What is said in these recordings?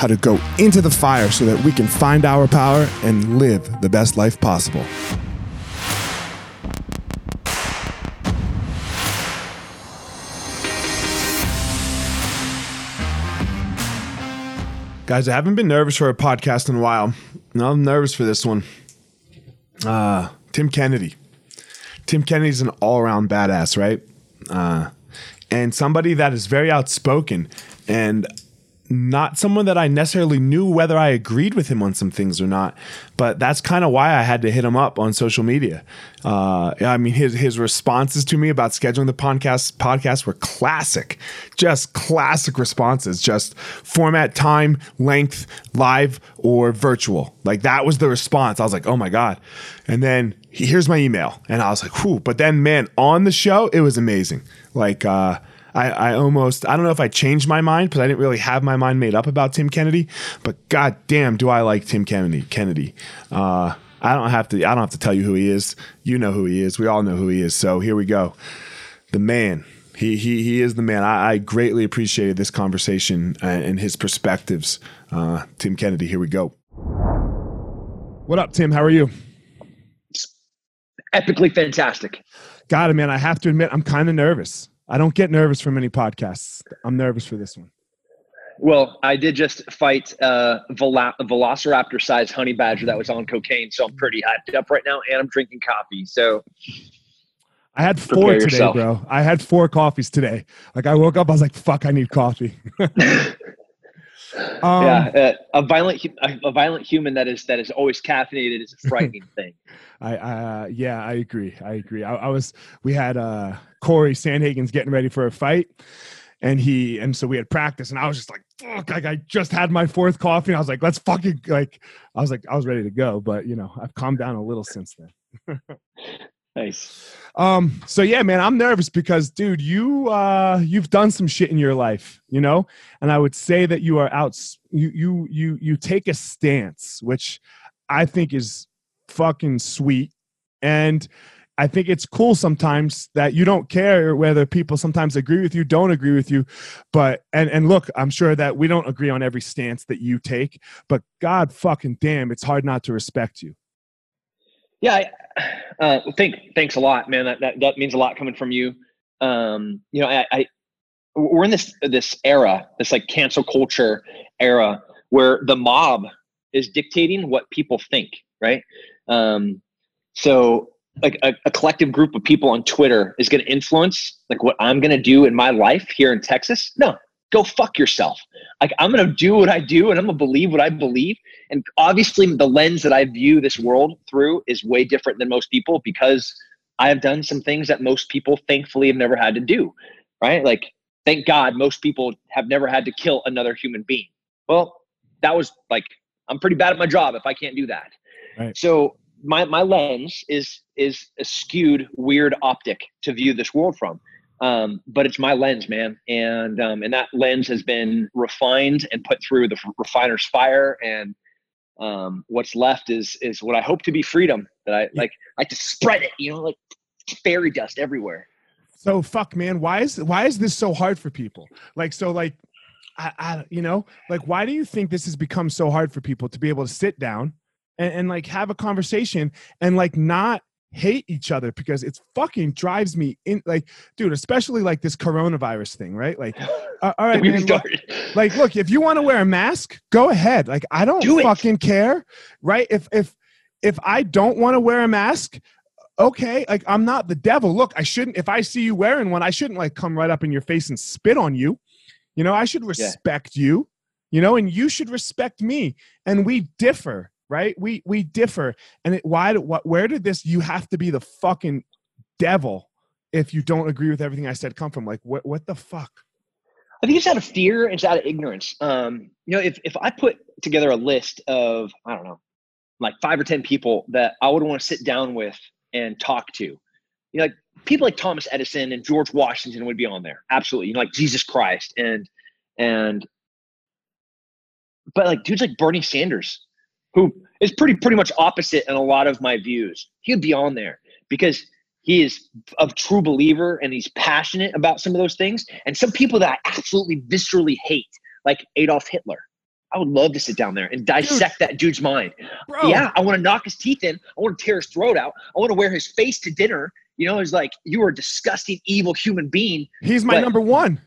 how to go into the fire so that we can find our power and live the best life possible. Guys, I haven't been nervous for a podcast in a while. No, I'm nervous for this one. Uh, Tim Kennedy. Tim Kennedy's an all around badass, right? Uh, and somebody that is very outspoken. And not someone that I necessarily knew whether I agreed with him on some things or not, but that's kind of why I had to hit him up on social media. Uh, I mean, his his responses to me about scheduling the podcast podcast were classic, just classic responses. Just format, time, length, live or virtual. Like that was the response. I was like, oh my god. And then here's my email, and I was like, whew. But then, man, on the show, it was amazing. Like. uh I, I almost I don't know if I changed my mind because I didn't really have my mind made up about Tim Kennedy, but god damn, do I like Tim Kennedy? Kennedy. Uh, I don't have to I don't have to tell you who he is. You know who he is. We all know who he is. So here we go. The man. He he he is the man. I, I greatly appreciated this conversation and, and his perspectives. Uh, Tim Kennedy. Here we go. What up, Tim? How are you? Epically fantastic. Got it, man. I have to admit, I'm kind of nervous. I don't get nervous for many podcasts. I'm nervous for this one. Well, I did just fight a velociraptor sized honey badger that was on cocaine. So I'm pretty hyped up right now and I'm drinking coffee. So I had four today, yourself. bro. I had four coffees today. Like I woke up, I was like, fuck, I need coffee. Um, yeah, uh, a violent a violent human that is that is always caffeinated is a frightening thing. I uh, yeah, I agree. I agree. I, I was we had uh, Cory Sandhagen's getting ready for a fight, and he and so we had practice, and I was just like, fuck, like I just had my fourth coffee, and I was like, let's fucking like, I was like, I was ready to go, but you know, I've calmed down a little since then. nice. Um, so yeah, man, I'm nervous because dude, you uh you've done some shit in your life, you know? And I would say that you are out you you you you take a stance, which I think is fucking sweet. And I think it's cool sometimes that you don't care whether people sometimes agree with you, don't agree with you. But and and look, I'm sure that we don't agree on every stance that you take, but god fucking damn, it's hard not to respect you. Yeah, I, uh, thank, thanks a lot, man. That, that, that means a lot coming from you. Um, you know, I, I, we're in this this era, this like cancel culture era, where the mob is dictating what people think, right? Um, so like a, a, collective group of people on Twitter is going to influence like what I'm going to do in my life here in Texas. No, go fuck yourself. Like I'm going to do what I do and I'm going to believe what I believe. And obviously the lens that I view this world through is way different than most people because I have done some things that most people thankfully have never had to do, right? Like thank God most people have never had to kill another human being. Well, that was like I'm pretty bad at my job if I can't do that. Right. So my my lens is is a skewed weird optic to view this world from um, but it's my lens man. And um, and that lens has been refined and put through the refiner's fire. And um, what's left is is what i hope to be freedom that i like i to spread it you know like fairy dust everywhere. So fuck man why is why is this so hard for people? Like so like I, I you know like why do you think this has become so hard for people to be able to sit down and, and like have a conversation and like not hate each other because it's fucking drives me in like dude especially like this coronavirus thing right? Like uh, all right man, look, like look if you want to wear a mask go ahead. Like i don't Do fucking it. care right? If if if i don't want to wear a mask okay like i'm not the devil. Look i shouldn't if i see you wearing one i shouldn't like come right up in your face and spit on you. You know i should respect yeah. you you know and you should respect me and we differ right? We we differ, and it, why? What? Where did this? You have to be the fucking devil if you don't agree with everything I said. Come from like what? What the fuck? I think it's out of fear. And it's out of ignorance. Um, you know, if if I put together a list of I don't know, like five or ten people that I would want to sit down with and talk to, you know, like people like Thomas Edison and George Washington would be on there. Absolutely, you know, like Jesus Christ and and but like dudes like Bernie Sanders who is pretty pretty much opposite in a lot of my views. He'd be on there because he is a true believer and he's passionate about some of those things. And some people that I absolutely viscerally hate, like Adolf Hitler. I would love to sit down there and dissect Dude. that dude's mind. Bro. Yeah, I want to knock his teeth in. I want to tear his throat out. I want to wear his face to dinner. You know, it's like you are a disgusting, evil human being. He's my number one.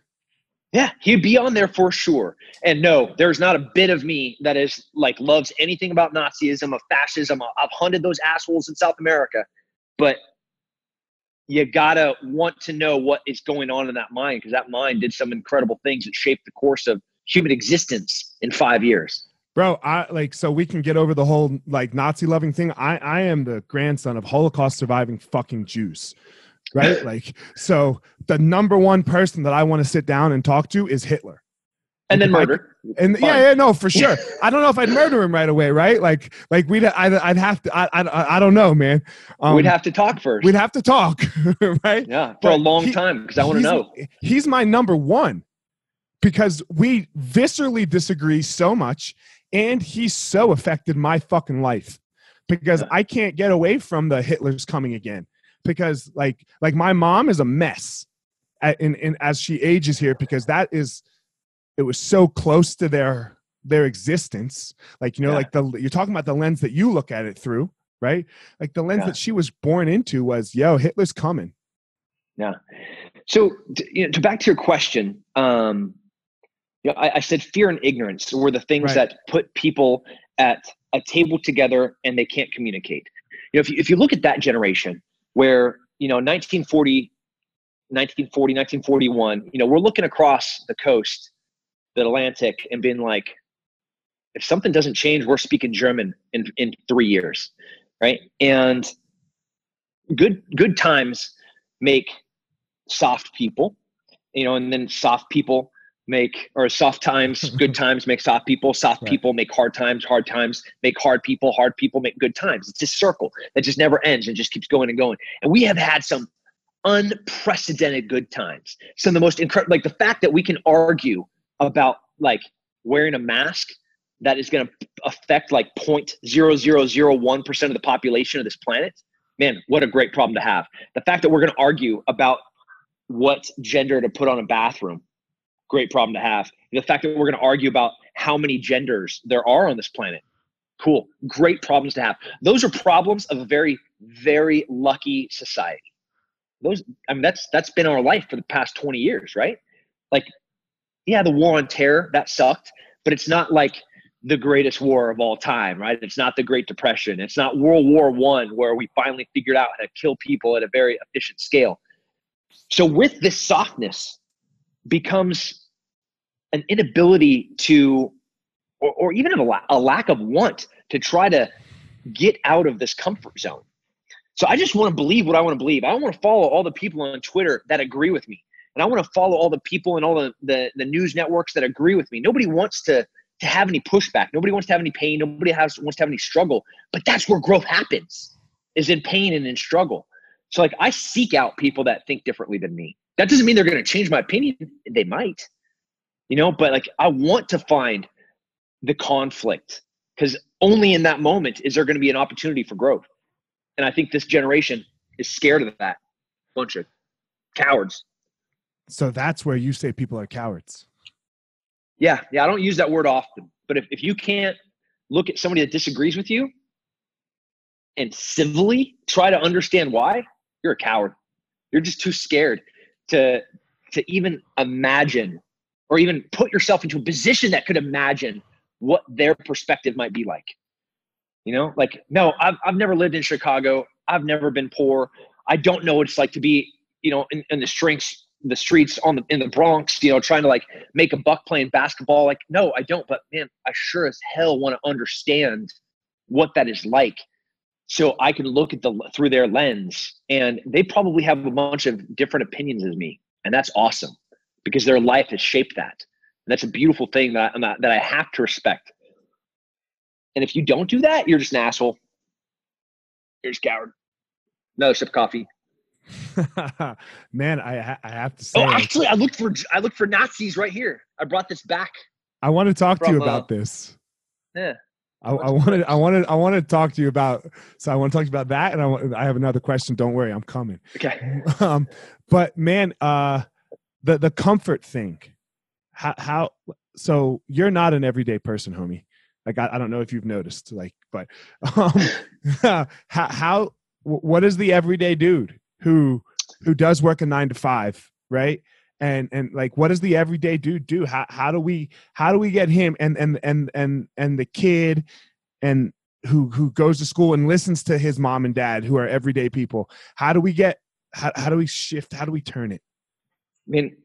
Yeah, he'd be on there for sure. And no, there's not a bit of me that is like loves anything about Nazism, of fascism. I've hunted those assholes in South America, but you gotta want to know what is going on in that mind because that mind did some incredible things that shaped the course of human existence in five years. Bro, I like so we can get over the whole like Nazi loving thing. I I am the grandson of Holocaust surviving fucking Jews right? like, so the number one person that I want to sit down and talk to is Hitler. And then murder. I, and Fine. yeah, yeah, no, for sure. I don't know if I'd murder him right away, right? Like, like we'd, I'd, I'd have to, I, I, I don't know, man. Um, we'd have to talk first. We'd have to talk, right? Yeah, for but a long he, time because I want to know. He's my number one because we viscerally disagree so much, and he's so affected my fucking life because yeah. I can't get away from the Hitler's coming again because like like my mom is a mess at, in, in as she ages here because that is it was so close to their their existence like you know yeah. like the you're talking about the lens that you look at it through right like the lens yeah. that she was born into was yo hitler's coming yeah so you know to back to your question um you know, I, I said fear and ignorance were the things right. that put people at a table together and they can't communicate you know if you, if you look at that generation where you know 1940 1940 1941 you know we're looking across the coast the atlantic and being like if something doesn't change we're speaking german in in three years right? And good good times make soft people you know and then soft people make or soft times good times make soft people. Soft right. people make hard times. Hard times make hard people. Hard people make good times. It's a circle that just never ends and just keeps going and going. And we have had some unprecedented good times. Some of the most incredible like the fact that we can argue about like wearing a mask that is going to affect like 0.0001% of the population of this planet man what a great problem to have. The fact that we're going to argue about what gender to put on a bathroom great problem to have. The fact that we're going to argue about how many genders there are on this planet, cool. Great problems to have. Those are problems of a very, very lucky society. Those, I mean, that's that's been our life for the past 20 years, right? Like, yeah, the war on terror that sucked, but it's not like the greatest war of all time, right? It's not the Great Depression. It's not World War One, where we finally figured out how to kill people at a very efficient scale. So with this softness becomes an inability to, or, or even a, la- a lack of want to try to get out of this comfort zone. So I just want to believe what I want to believe. I want to follow all the people on Twitter that agree with me. And I want to follow all the people and all the, the, the news networks that agree with me. Nobody wants to to have any pushback. Nobody wants to have any pain. Nobody has wants to have any struggle. But that's where growth happens, is in pain and in struggle. So like I seek out people that think differently than me. That doesn't mean they're going to change my opinion. They might, you know. But like I want to find the conflict because only in that moment is there going to be an opportunity for growth. And I think this generation is scared of that. Bunch of cowards. So that's where you say people are cowards. Yeah, yeah, I don't use that word often, but if, if you can't look at somebody that disagrees with you and civilly try to understand why, you're a coward. You're just too scared to to even imagine or even put yourself into a position that could imagine what their perspective might be like. You know, like, no, I've, I've never lived in Chicago. I've never been poor. I don't know what it's like to be, you know, in, in the strengths the streets on the in the Bronx, you know, trying to like make a buck playing basketball. Like, no, I don't. But man, I sure as hell want to understand what that is like, so I can look at the through their lens. And they probably have a bunch of different opinions as me, and that's awesome because their life has shaped that. And that's a beautiful thing that I, that I have to respect. And if you don't do that, you're just an asshole. You're just coward. Another sip of coffee. Man, I I have to say. Oh, actually, I looked for I looked for Nazis right here. I brought this back. I want to talk from, to you about uh, this. Yeah. I, I wanted, I wanted, I wanted to talk to you about. So I want to talk to you about that, and I, want, I have another question. Don't worry, I'm coming. Okay. Um, but man, uh, the the comfort thing, how how so you're not an everyday person, homie. Like I, I don't know if you've noticed, like, but um, how how what is the everyday dude? who who does work a nine to five, right? And and like, what does the everyday dude do? How how do we how do we get him and and and and and the kid and who who goes to school and listens to his mom and dad who are everyday people? How do we get how how do we shift? How do we turn it? I mean,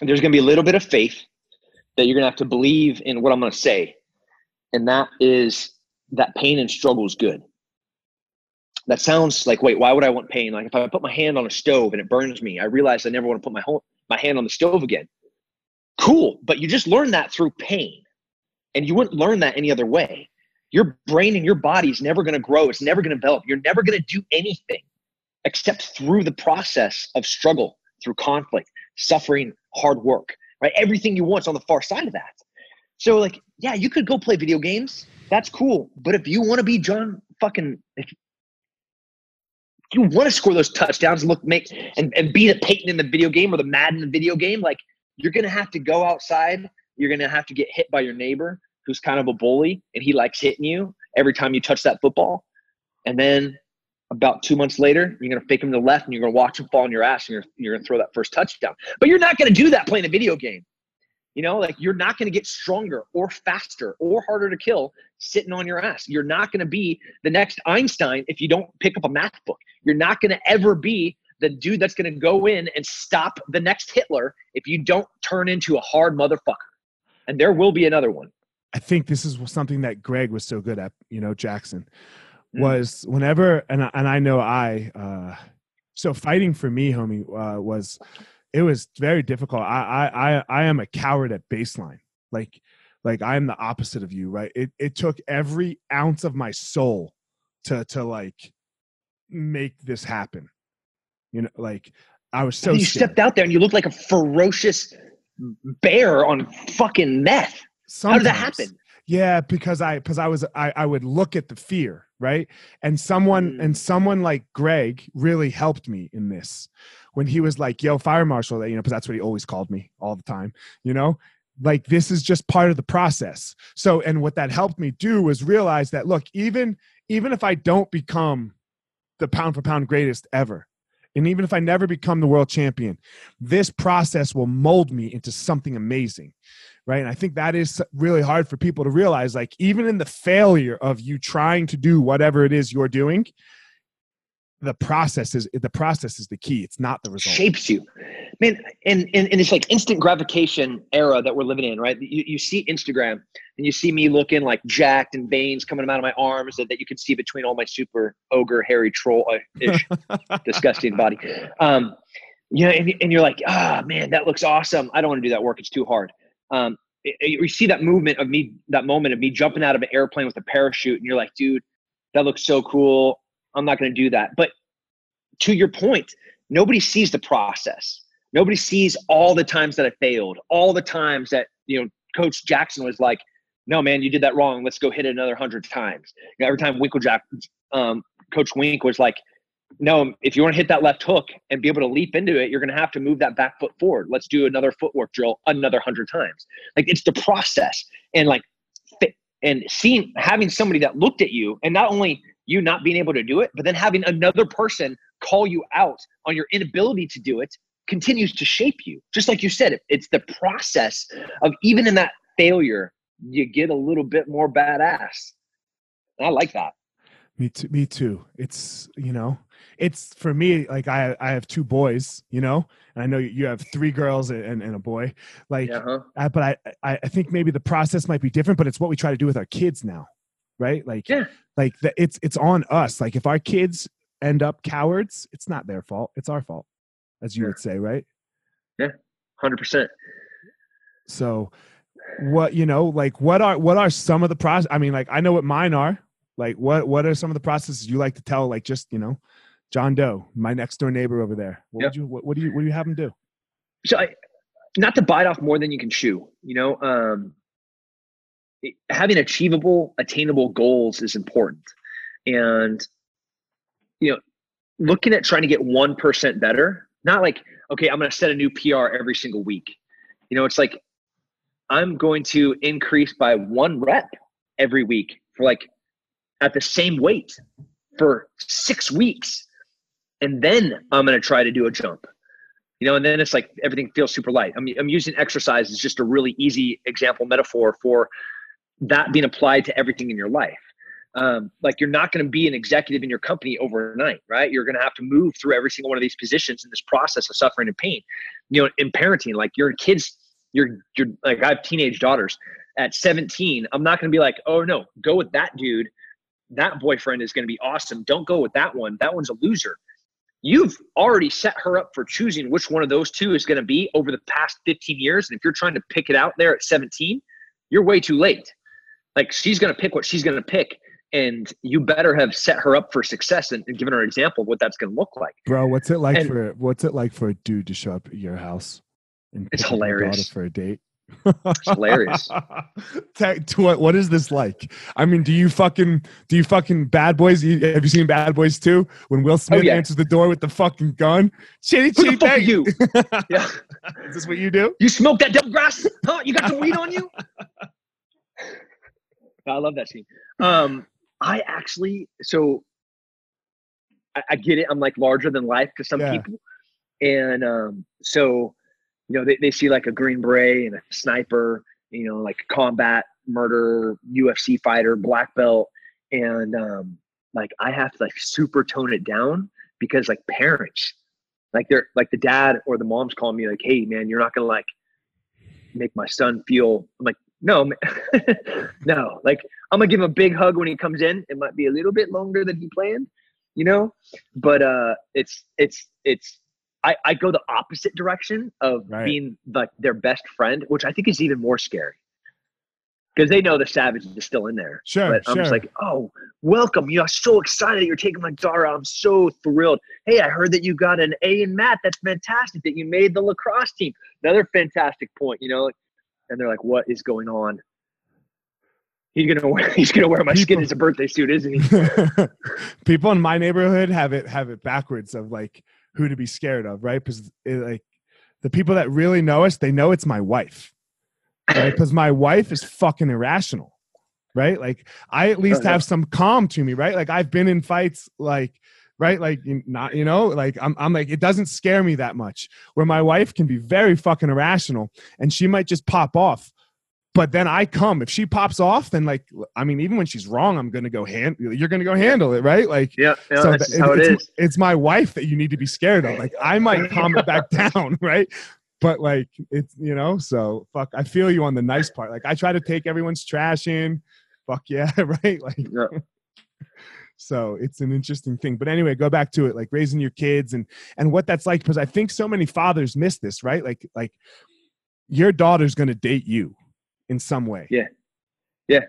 there's going to be a little bit of faith that you're going to have to believe in what I'm going to say, and that is that pain and struggle is good. That sounds like wait why would i want pain? Like if i put my hand on a stove and it burns me i realize i never want to put my whole, my hand on the stove again. Cool but you just learned that through pain. And you wouldn't learn that any other way. Your brain and your body is never going to grow it's never going to develop. You're never going to do anything except through the process of struggle through conflict suffering hard work right everything you want is on the far side of that so like yeah you could go play video games that's cool but if you want to be john fucking if, you want to score those touchdowns and look make and, and beat a Peyton in the video game or the Madden in the video game, like you're gonna have to go outside. You're gonna have to get hit by your neighbor who's kind of a bully and he likes hitting you every time you touch that football. And then about two months later, you're gonna fake him to the left and you're gonna watch him fall on your ass and you're, you're gonna throw that first touchdown. But you're not gonna do that playing a video game. You know, like you're not going to get stronger or faster or harder to kill sitting on your ass. You're not going to be the next Einstein if you don't pick up a math book. You're not going to ever be the dude that's going to go in and stop the next Hitler if you don't turn into a hard motherfucker. And there will be another one. I think this is something that Greg was so good at, you know, Jackson. Was whenever, and, and I know I, uh, so fighting for me, homie, uh, was it was very difficult. I I I am a coward at baseline. Like like I am the opposite of you, right? It it took every ounce of my soul to to like make this happen. You know, like I was so. You scared. stepped out there and you looked like a ferocious bear on fucking meth. Sometimes. How did that happen? Yeah, because I because I was I I would look at the fear, right? And someone mm. and someone like Greg really helped me in this when he was like, "Yo, fire marshal," you know, because that's what he always called me all the time, you know. Like this is just part of the process. So, and what that helped me do was realize that look, even even if I don't become the pound for pound greatest ever, and even if I never become the world champion, this process will mold me into something amazing. Right? And i think that is really hard for people to realize like even in the failure of you trying to do whatever it is you're doing the process is the process is the key. It's not the result. Shapes you. Man and in, in, this like instant gratification era that we're living in right? You, you see instagram and you see me looking like jacked and veins coming out of my arms that, that you can see between all my super ogre hairy troll ish disgusting body. Um you know and, and you're like ah oh, man that looks awesome. I don't want to do that work. It's too hard um you see that movement of me that moment of me jumping out of an airplane with a parachute and you're like dude that looks so cool I'm not going to do that. But to your point, nobody sees the process. Nobody sees all the times that I failed, all the times that, you know, Coach Jackson was like, no, man, you did that wrong. Let's go hit it another hundred times. You know, every time Winkeljohn, um, Coach Wink was like, no, if you want to hit that left hook and be able to leap into it, you're going to have to move that back foot forward. Let's do another footwork drill another hundred times. Like it's the process and like, and seeing, having somebody that looked at you and not only you not being able to do it, but then having another person call you out on your inability to do it continues to shape you. Just like you said, it's the process of even in that failure, you get a little bit more badass. And I like that. Me too. Me too. It's you know, it's for me like I I have two boys, you know, and I know you have three girls and, and a boy. Like, uh-huh. I, but I I think maybe the process might be different, but it's what we try to do with our kids now right like yeah. like the, it's it's on us like if our kids end up cowards it's not their fault it's our fault as you yeah. would say right yeah 100% so what you know like what are what are some of the process i mean like i know what mine are like what what are some of the processes you like to tell like just you know john doe my next door neighbor over there what yep. would you what, what do you what do you have him do so i not to bite off more than you can chew you know um having achievable, attainable goals is important. And, you know, looking at trying to get 1% better, not like, okay, I'm going to set a new PR every single week. You know, it's like, I'm going to increase by one rep every week for like at the same weight for six weeks. And then I'm going to try to do a jump. You know, and then it's like everything feels super light. I'm, I'm using exercise as just a really easy example metaphor for that being applied to everything in your life. Um, like you're not going to be an executive in your company overnight, right? You're going to have to move through every single one of these positions in this process of suffering and pain. You know, in parenting, like your kids, you're, you're like I have teenage daughters. At 17, I'm not going to be like, oh no, go with that dude. That boyfriend is going to be awesome. Don't go with that one. That one's a loser. You've already set her up for choosing which one of those two is going to be over the past 15 years. And if you're trying to pick it out there at 17, you're way too late. Like she's going to pick what she's going to pick and you better have set her up for success and, and given her an example of what that's going to look like. Bro what's it like and, for what's it like for a dude to show up at your house and it's hilarious. for a date it's hilarious. What, what is this like? I mean do you fucking do you fucking bad boys have you seen bad boys too when will oh, smith oh, yeah. answers the door with the fucking gun? Chitty chitty bang. you? Yeah. Is this what you do? You smoke that double grass huh you got some weed on you? I love that scene. Um, I actually so I, I, get it. I'm like larger than life to some yeah. people, and um, so you know they, they see like a green beret and a sniper, you know, like combat murder UFC fighter, black belt, and um, like I have to like super tone it down because like parents, like they're like the dad or the mom's calling me like, hey man, you're not gonna like make my son feel. I'm like, no, no. Like I'm gonna give him a big hug when he comes in. It might be a little bit longer than he planned, you know. But uh, it's it's it's. I, I go the opposite direction of right. being like their best friend, which I think is even more scary because they know the savage is still in there. Sure. But I'm sure. just like, oh, welcome. You know, I'm so excited that you're taking my daughter. I'm so thrilled. Hey, I heard that you got an A in math. That's fantastic. That you made the lacrosse team. Another fantastic point. You know, and they're like, "What is going on?" He's gonna wear he's gonna wear my People, skin as a birthday suit, isn't he? People in my neighborhood have it have it backwards of like who to be scared of, right? Because like the people that really know us, they know it's my wife, right? Because my wife is fucking irrational, right? Like I at least have some calm to me, right? Like I've been in fights like right like not you know like I'm, I'm like it doesn't scare me that much where my wife can be very fucking irrational and she might just pop off but then I come. If she pops off, then like I mean, even when she's wrong, I'm gonna go hand. You're gonna go handle it, right? Like yeah, yeah so that's how it it's, it's my wife that you need to be scared of. Like I might calm it back down, right? But like it's you know, so fuck. I feel you on the nice part. Like I try to take everyone's trash in. Fuck yeah, right? Like. Yeah. so it's an interesting thing but anyway go back to it like raising your kids and and what that's like because i think so many fathers miss this right like like your daughter's going to date you in some way. Yeah. Yeah.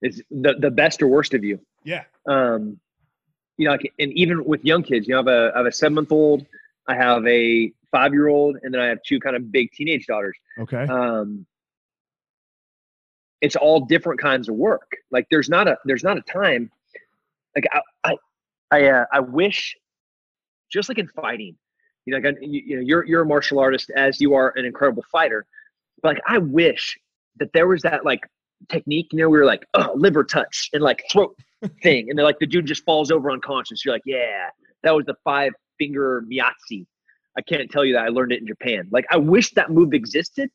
It's the, the best or worst of you. Yeah. Um, you know, like, and even with young kids, you know, I have a, I have a seven month old, I have a five year old, and then I have two kind of big teenage daughters. Okay. Um, it's all different kinds of work. Like there's not a, there's not a time. Like I, I, I, uh, I wish just like in fighting, you know, like, you, you know, you're, you're a martial artist as you are an incredible fighter. But like, I wish that there was that like technique, you know, we were like, oh, liver touch and like throat thing. And they're like, the dude just falls over unconscious. You're like, yeah, that was the five finger miyachi. I can't tell you that I learned it in Japan. Like, I wish that move existed,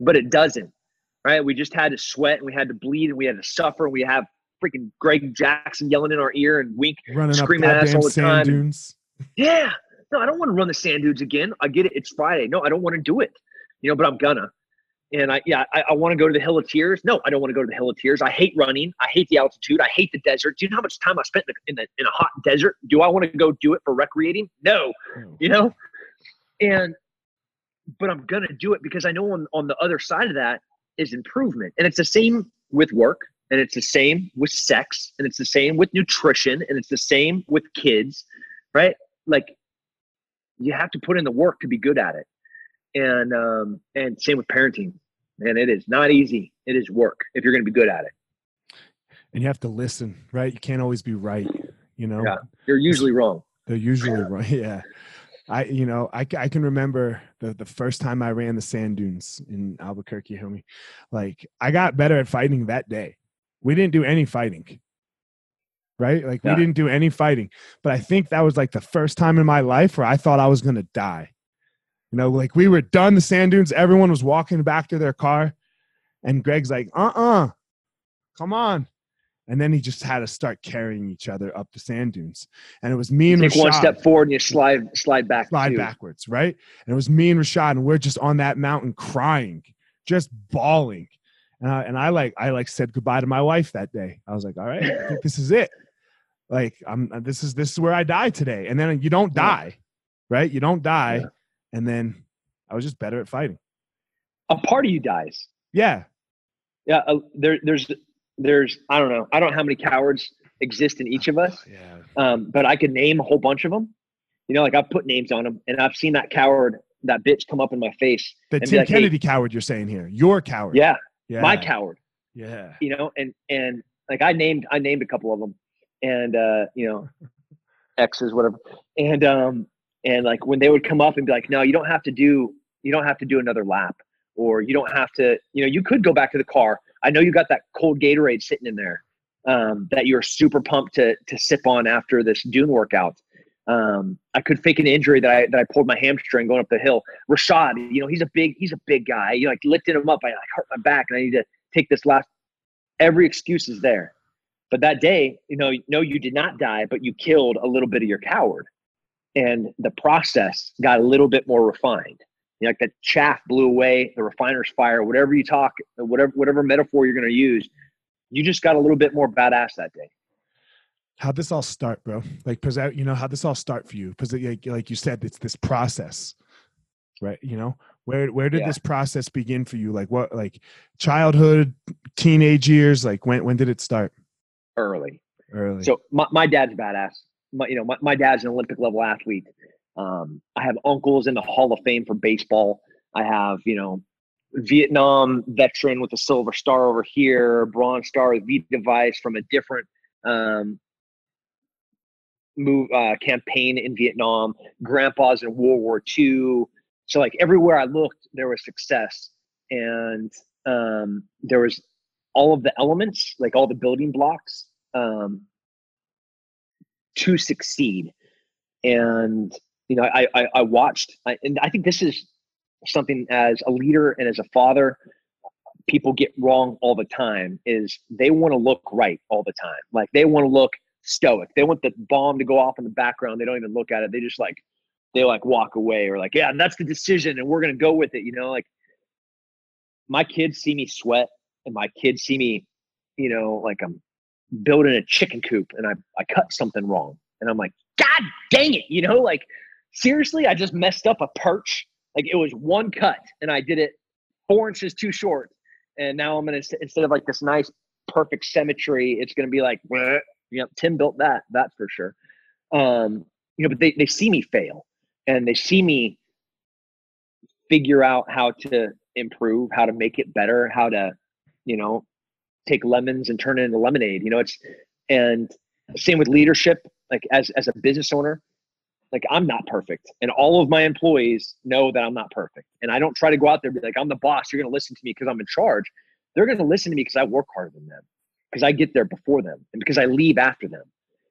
but it doesn't. Right? We just had to sweat and we had to bleed and we had to suffer. And we have freaking Greg Jackson yelling in our ear and wink, Running screaming at us all the time. Dunes. Yeah. No, I don't want to run the sand dunes again. I get it. It's Friday. No, I don't want to do it. You know, but I'm gonna. And I, yeah, I, I want to go to the Hill of Tears. No, I don't want to go to the Hill of Tears. I hate running. I hate the altitude. I hate the desert. Do you know how much time I spent in, the, in, the, in a hot desert? Do I want to go do it for recreating? No, you know? And, but I'm going to do it because I know on, on the other side of that is improvement. And it's the same with work and it's the same with sex and it's the same with nutrition and it's the same with kids, right? Like you have to put in the work to be good at it and um, and same with parenting. Man, it is not easy. It is work if you're going to be good at it. And you have to listen, right? You can't always be right. You know, yeah, you're usually wrong. They're usually right. Yeah. I, you know, I, I can remember the, the first time I ran the sand dunes in Albuquerque, homie. Like, I got better at fighting that day. We didn't do any fighting, right? Like, yeah. we didn't do any fighting. But I think that was like the first time in my life where I thought I was going to die. You know, like we were done the sand dunes, everyone was walking back to their car, and Greg's like, uh uh-uh, uh, come on. And then he just had to start carrying each other up the sand dunes. And it was me and Take Rashad, one step forward and you slide slide back. Slide too. backwards, right? And it was me and Rashad, and we're just on that mountain crying, just bawling. And I, and I like I like said goodbye to my wife that day. I was like, all right, I think this is it. Like I'm this is this is where I die today. And then you don't die, right? You don't die. Yeah and then I was just better at fighting. A part of you dies. Yeah. Yeah. Uh, there, there's, there's, I don't know. I don't know how many cowards exist in each of us. Yeah. Um, but I could name a whole bunch of them. You know, like I've put names on them, and I've seen that coward, that bitch, come up in my face. The Tim like, Kennedy hey, coward, you're saying here, your coward. Yeah. Yeah. My coward. Yeah. You know, and and like I named, I named a couple of them, and uh, you know, X's, whatever, and um, and like when they would come up and be like no you don't have to do you don't have to do another lap or you don't have to you know you could go back to the car. I know you got that cold gatorade sitting in there um, that you're super pumped to to sip on after this dune workout. Um, i could fake an injury that i that i pulled my hamstring going up the hill. Rashad you know he's a big he's a big guy. You know, like lifting him up i like hurt my back and i need to take this last every excuse is there. But that day you know no you did not die but you killed a little bit of your coward and the process got a little bit more refined. You know, like the chaff blew away, the refiner's fire, whatever you talk, whatever whatever metaphor you're going to use, you just got a little bit more badass that day. How'd this all start, bro? Like, cause you know, how'd this all start for you? Because like, like you said, it's this process, right? You know, where where did yeah. this process begin for you? Like, what, like, childhood, teenage years? Like, when when did it start? Early. Early. So my, my dad's badass my, you know, my, my dad's an Olympic level athlete. Um, I have uncles in the Hall of Fame for baseball. I have, you know, Vietnam veteran with a silver star over here, bronze star with V device from a different um, move uh, campaign in Vietnam. Grandpa's in World War II. So like everywhere I looked, there was success, and um, there was all of the elements, like all the building blocks. Um, to succeed. And you know, I I, I watched, I, and I think this is something as a leader and as a father, people get wrong all the time is they want to look right all the time. Like they want to look stoic. They want the bomb to go off in the background. They don't even look at it. They just like they like walk away or like, yeah, that's the decision and we're gonna go with it. You know, like my kids see me sweat and my kids see me, you know, like I'm building a chicken coop and I, I cut something wrong. And I'm like, God dang it, you know, like seriously, I just messed up a perch. Like it was one cut and I did it four inches too short. And now I'm gonna instead of like this nice perfect symmetry, it's gonna be like, you know, Tim built that, that's for sure. Um, you know, but they, they see me fail and they see me figure out how to improve, how to make it better, how to, you know, take lemons and turn it into lemonade. You know, it's and same with leadership. Like as as a business owner, like I'm not perfect, and all of my employees know that I'm not perfect. And I don't try to go out there and be like, I'm the boss. You're going to listen to me because I'm in charge. They're going to listen to me because I work harder than them, because I get there before them, and because I leave after them.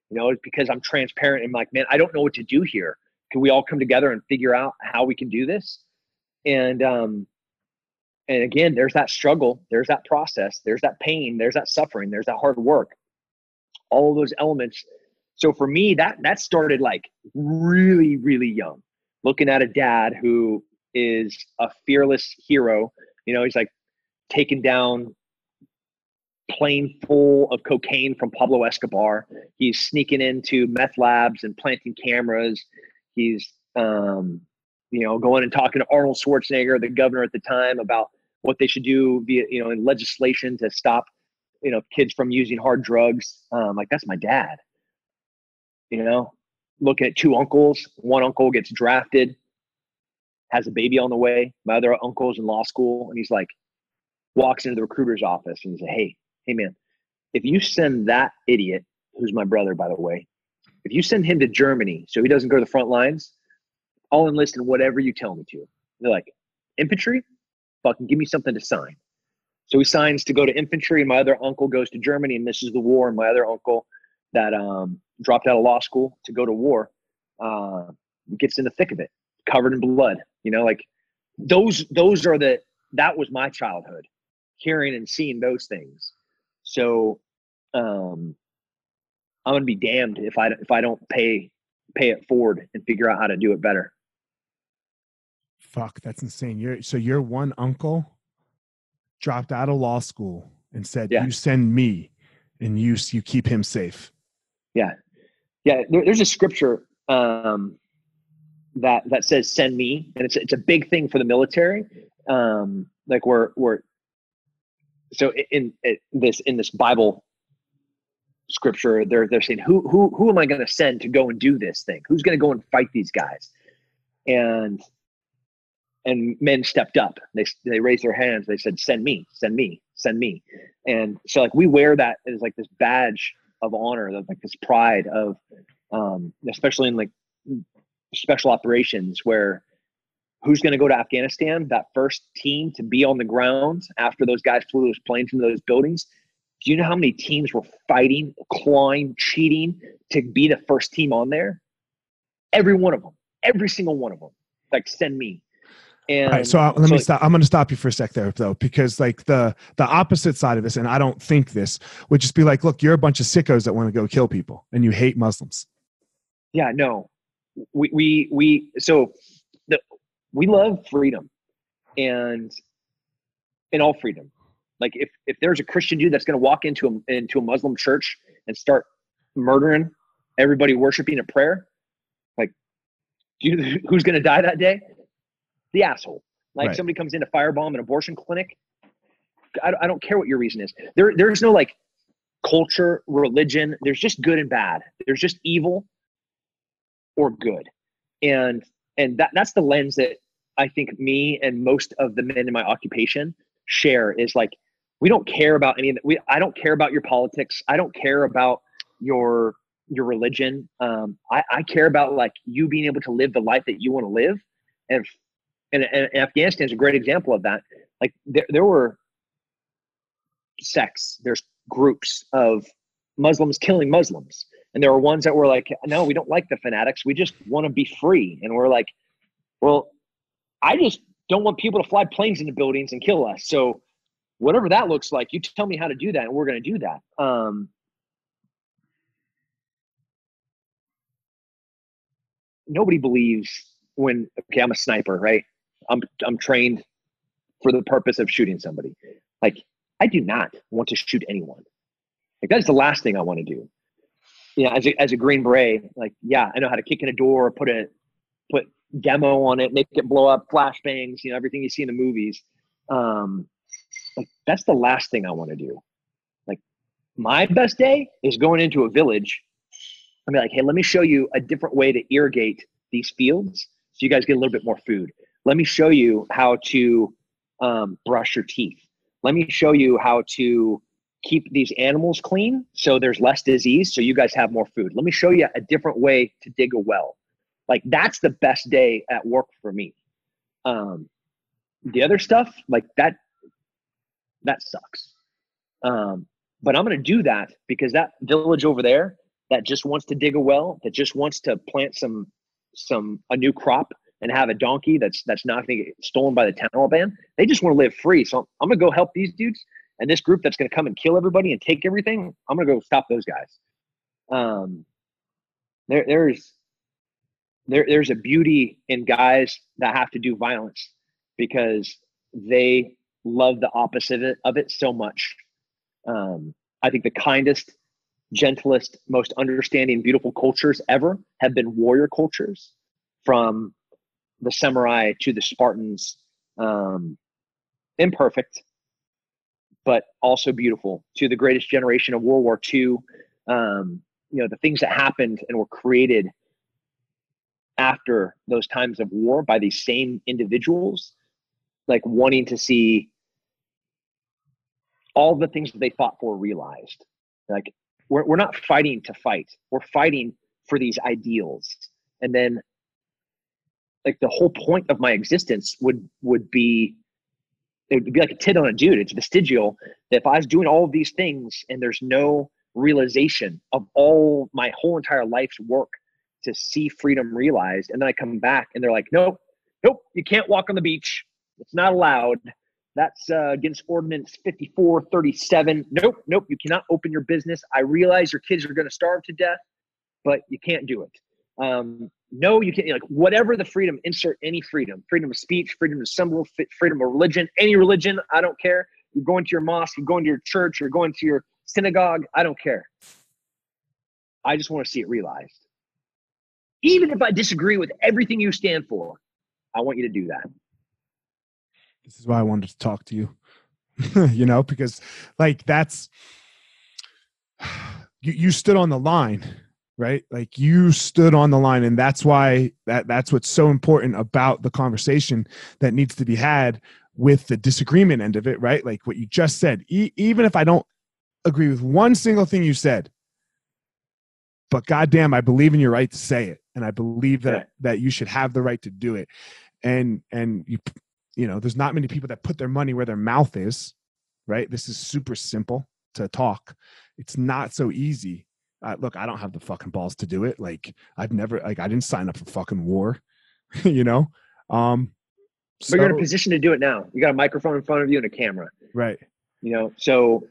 You know, it's because I'm transparent and I'm like, man, I don't know what to do here. Can we all come together and figure out how we can do this? And um, and again, there's that struggle, there's that process, there's that pain, there's that suffering, there's that hard work. All those elements. So for me, that that started like really, really young. Looking at a dad who is a fearless hero. You know, he's like taking down plane full of cocaine from Pablo Escobar. He's sneaking into meth labs and planting cameras. He's um, you know, going and talking to Arnold Schwarzenegger, the governor at the time, about what they should do via, you know, in legislation to stop, you know, kids from using hard drugs. Um, like that's my dad. You know, looking at two uncles. One uncle gets drafted, has a baby on the way. My other uncle's in law school, and he's like, walks into the recruiter's office and he's like, "Hey, hey, man, if you send that idiot, who's my brother, by the way, if you send him to Germany so he doesn't go to the front lines, I'll enlist in whatever you tell me to." They're like, "Infantry? Fucking give me something to sign. So he signs to go to infantry, my other uncle goes to Germany and misses the war. And my other uncle that um, dropped out of law school to go to war uh, gets in the thick of it, covered in blood. You know, like those those are the that was my childhood, hearing and seeing those things. So um, I'm gonna be damned if I if I don't pay pay it forward and figure out how to do it better. Fuck, that's insane. You're so your one uncle dropped out of law school and said, yeah. "You send me, and you you keep him safe." Yeah, yeah. There, there's a scripture um, that that says, "Send me," and it's it's a big thing for the military. Um, like we're we're so in, in this in this Bible scripture, they're they're saying, "Who who who am I going to send to go and do this thing? Who's going to go and fight these guys?" And and men stepped up. They they raised their hands. They said, "Send me, send me, send me." And so like we wear that as like this badge of honor, of like this pride of, um, especially in like special operations where who's going to go to Afghanistan? That first team to be on the ground after those guys flew those planes into those buildings. Do you know how many teams were fighting, clawing, cheating to be the first team on there? Every one of them, every single one of them. Like send me, and right, so I, let so me stop. I'm going to stop you for a sec there, though, because like the the opposite side of this, and I don't think this would just be like, look, you're a bunch of sickos that want to go kill people, and you hate Muslims. Yeah, no, we we we so the, we love freedom, and in all freedom. Like if if there's a Christian dude that's going to walk into a into a Muslim church and start murdering everybody worshiping a prayer, like, do you who's going to die that day? The asshole. Like right. somebody comes in to firebomb an abortion clinic. I, I don't care what your reason is. There, there's no like culture, religion. There's just good and bad. There's just evil or good, and and that that's the lens that I think me and most of the men in my occupation share is like we don't care about any of that. We I don't care about your politics. I don't care about your your religion. Um, I, I care about like you being able to live the life that you want to live, and and, and Afghanistan is a great example of that. Like there, there were sects, there's groups of Muslims killing Muslims. And there were ones that were like, no, we don't like the fanatics. We just want to be free. And we're like, well, I just don't want people to fly planes into buildings and kill us. So whatever that looks like, you tell me how to do that, and we're going to do that. Um, nobody believes when okay, I'm a sniper, right? I'm I'm trained for the purpose of shooting somebody. Like I do not want to shoot anyone. Like that's the last thing I want to do. You know, as a, as a Green Beret, like yeah, I know how to kick in a door, put a put demo on it, make it blow up, flashbangs, you know, everything you see in the movies. Um, like that's the last thing I want to do. Like my best day is going into a village and be like, hey, let me show you a different way to irrigate these fields so you guys get a little bit more food. Let me show you how to um, brush your teeth. Let me show you how to keep these animals clean so there's less disease so you guys have more food. Let me show you a different way to dig a well. Like that's the best day at work for me. Um, the other stuff like that that sucks. Um, but I'm going to do that because that village over there that just wants to dig a well, that just wants to plant some some a new crop and have a donkey that's that's not going to get stolen by the Taliban. They just want to live free. So I'm going to go help these dudes. And this group that's going to come and kill everybody and take everything, I'm going to go stop those guys. Um, there, there's there, there's a beauty in guys that have to do violence because they love the opposite of it, of it so much. Um, I think the kindest, gentlest, most understanding, beautiful cultures ever have been warrior cultures from the samurai to the Spartans. Um, imperfect, but also beautiful to the greatest generation of World War II. Um, you know, the things that happened and were created after those times of war by these same individuals, like wanting to see all the things that they fought for realized. Like we're, we're not fighting to fight. We're fighting for these ideals. And then like the whole point of my existence would would be it would be like a tit on a dude. It's vestigial. That if I was doing all of these things and there's no realization of all my whole entire life's work to see freedom realized, and then I come back and they're like, nope, nope, you can't walk on the beach. It's not allowed. That's uh, against Ordinance 5437. Nope, nope, you cannot open your business. I realize your kids are going to starve to death, but you can't do it. Um, no, you can't, like, whatever the freedom, insert any freedom freedom of speech, freedom of symbol, freedom of religion, any religion, I don't care. You're going to your mosque, you're going to your church, you're going to your synagogue, I don't care. I just want to see it realized. Even if I disagree with everything you stand for, I want you to do that. This is why I wanted to talk to you. you know, because like that's you, you stood on the line right? Like you stood on the line and that's why that that's what's so important about the conversation that needs to be had with the disagreement end of it right? Like what you just said e- even if i don't agree with one single thing you said but goddamn i believe in your right to say it and i believe that that you should have the right to do it. And and you you know there's not many people that put their money where their mouth is right? This is super simple to talk. It's not so easy uh, look i don't have the fucking balls to do it. Like i've never like i didn't sign up for fucking war you know? Um so, but you're in a position to do it now. You got a microphone in front of you and a camera. Right. You know so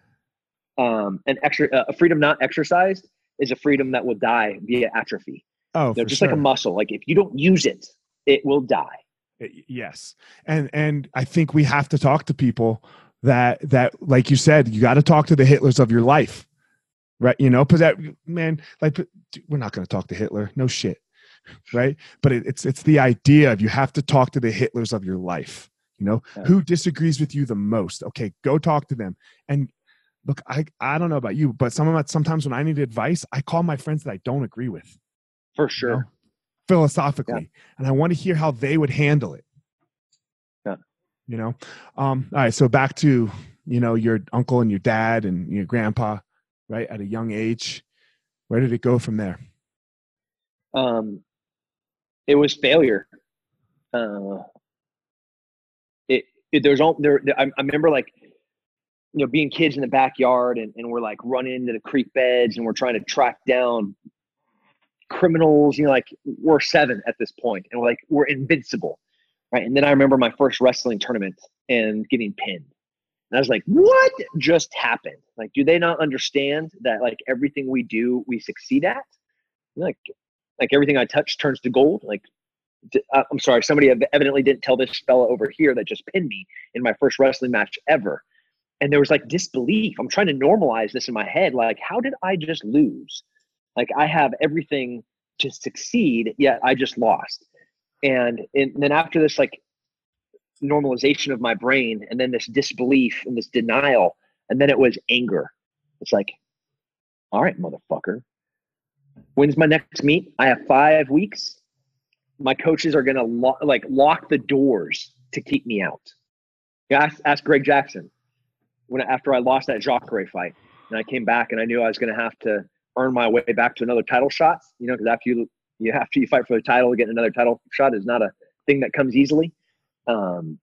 um an extra uh, a freedom not exercised is a freedom that will die via atrophy. Oh you know, just sure. like a muscle. Like if you don't use it it will die. Yes. And and i think we have to talk to people that that like you said you got to talk to the hitlers of your life right? You know because that man like we're not going to talk to hitler no shit right? But it, it's it's the idea of you have to talk to the hitlers of your life you know? Yeah. who disagrees with you the most? Okay go talk to them. And look i i don't know about you but some of sometimes when i need advice i call my friends that i don't agree with for sure you know? philosophically. Yeah. and i want to hear how they would handle it. Yeah. You know? Um all right so back to you know your uncle and your dad and your grandpa right at a young age where did it go from there um it was failure uh it, it there's all there I, I remember like you know being kids in the backyard and, and we're like running into the creek beds and we're trying to track down criminals, you know, like we're seven at this point and we're like, we're invincible. Right. And then I remember my first wrestling tournament and getting pinned. And I was like, what just happened? Like, do they not understand that like everything we do, we succeed at? Like, like everything I touch turns to gold. Like, uh, I'm sorry, somebody evidently didn't tell this fella over here that just pinned me in my first wrestling match ever. And there was like disbelief. I'm trying to normalize this in my head. Like, how did I just lose? Like, I have everything to succeed, yet I just lost. And, and then after this, like normalization of my brain and then this disbelief and this denial and then it was anger. It's like all right motherfucker. When's my next meet? I have five weeks. My coaches are gonna lo- like lock the doors to keep me out. Yeah ask, ask greg jackson when after i lost that Jacare fight and i came back and i knew i was gonna have to earn my way back to another title shot you know because after you you after you fight for the title getting another title shot is not a thing that comes easily um,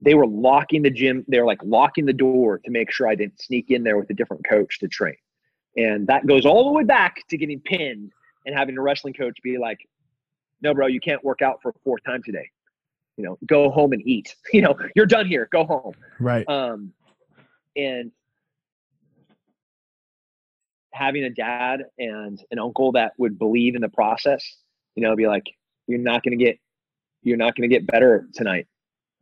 they were locking the gym. They were like locking the door to make sure I didn't sneak in there with a different coach to train. And that goes all the way back to getting pinned and having a wrestling coach be like, no, bro, you can't work out for a fourth time today. You know, go home and eat. You know, you're done here. Go home. Right. Um, and having a dad and an uncle that would believe in the process, you know, be like, you're not going to get you're not going to get better tonight.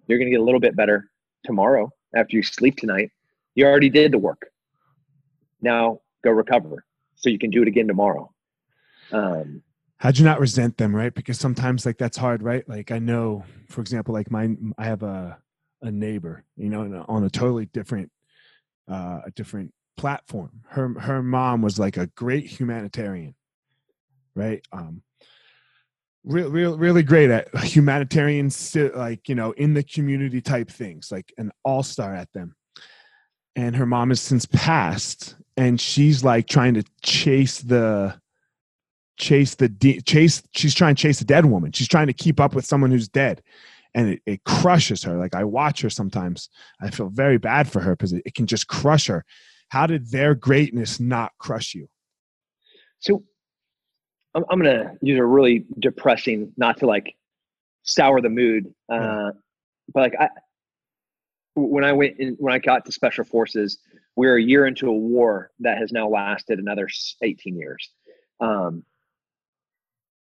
You're going to get a little bit better tomorrow after you sleep tonight. You already did the work. Now go recover so you can do it again tomorrow. Um, How'd you not resent them, right? Because sometimes like that's hard, right? Like I know, for example, like mine, I have a a neighbor, you know, on a totally different, uh, a different platform. Her her mom was like a great humanitarian, right? Um, real, real, really great at humanitarian, like you know, in the community type things, like an all star at them. And her mom has since passed, and she's like trying to chase the chase the de- chase. She's trying to chase a dead woman. She's trying to keep up with someone who's dead, and it, it crushes her. Like I watch her sometimes. I feel very bad for her because it, it can just crush her. How did their greatness not crush you? So I'm, I'm going to use a really depressing, not to like sour the mood, uh, but like I, when I went in, when I got to special forces, we are a year into a war that has now lasted another 18 years. Um,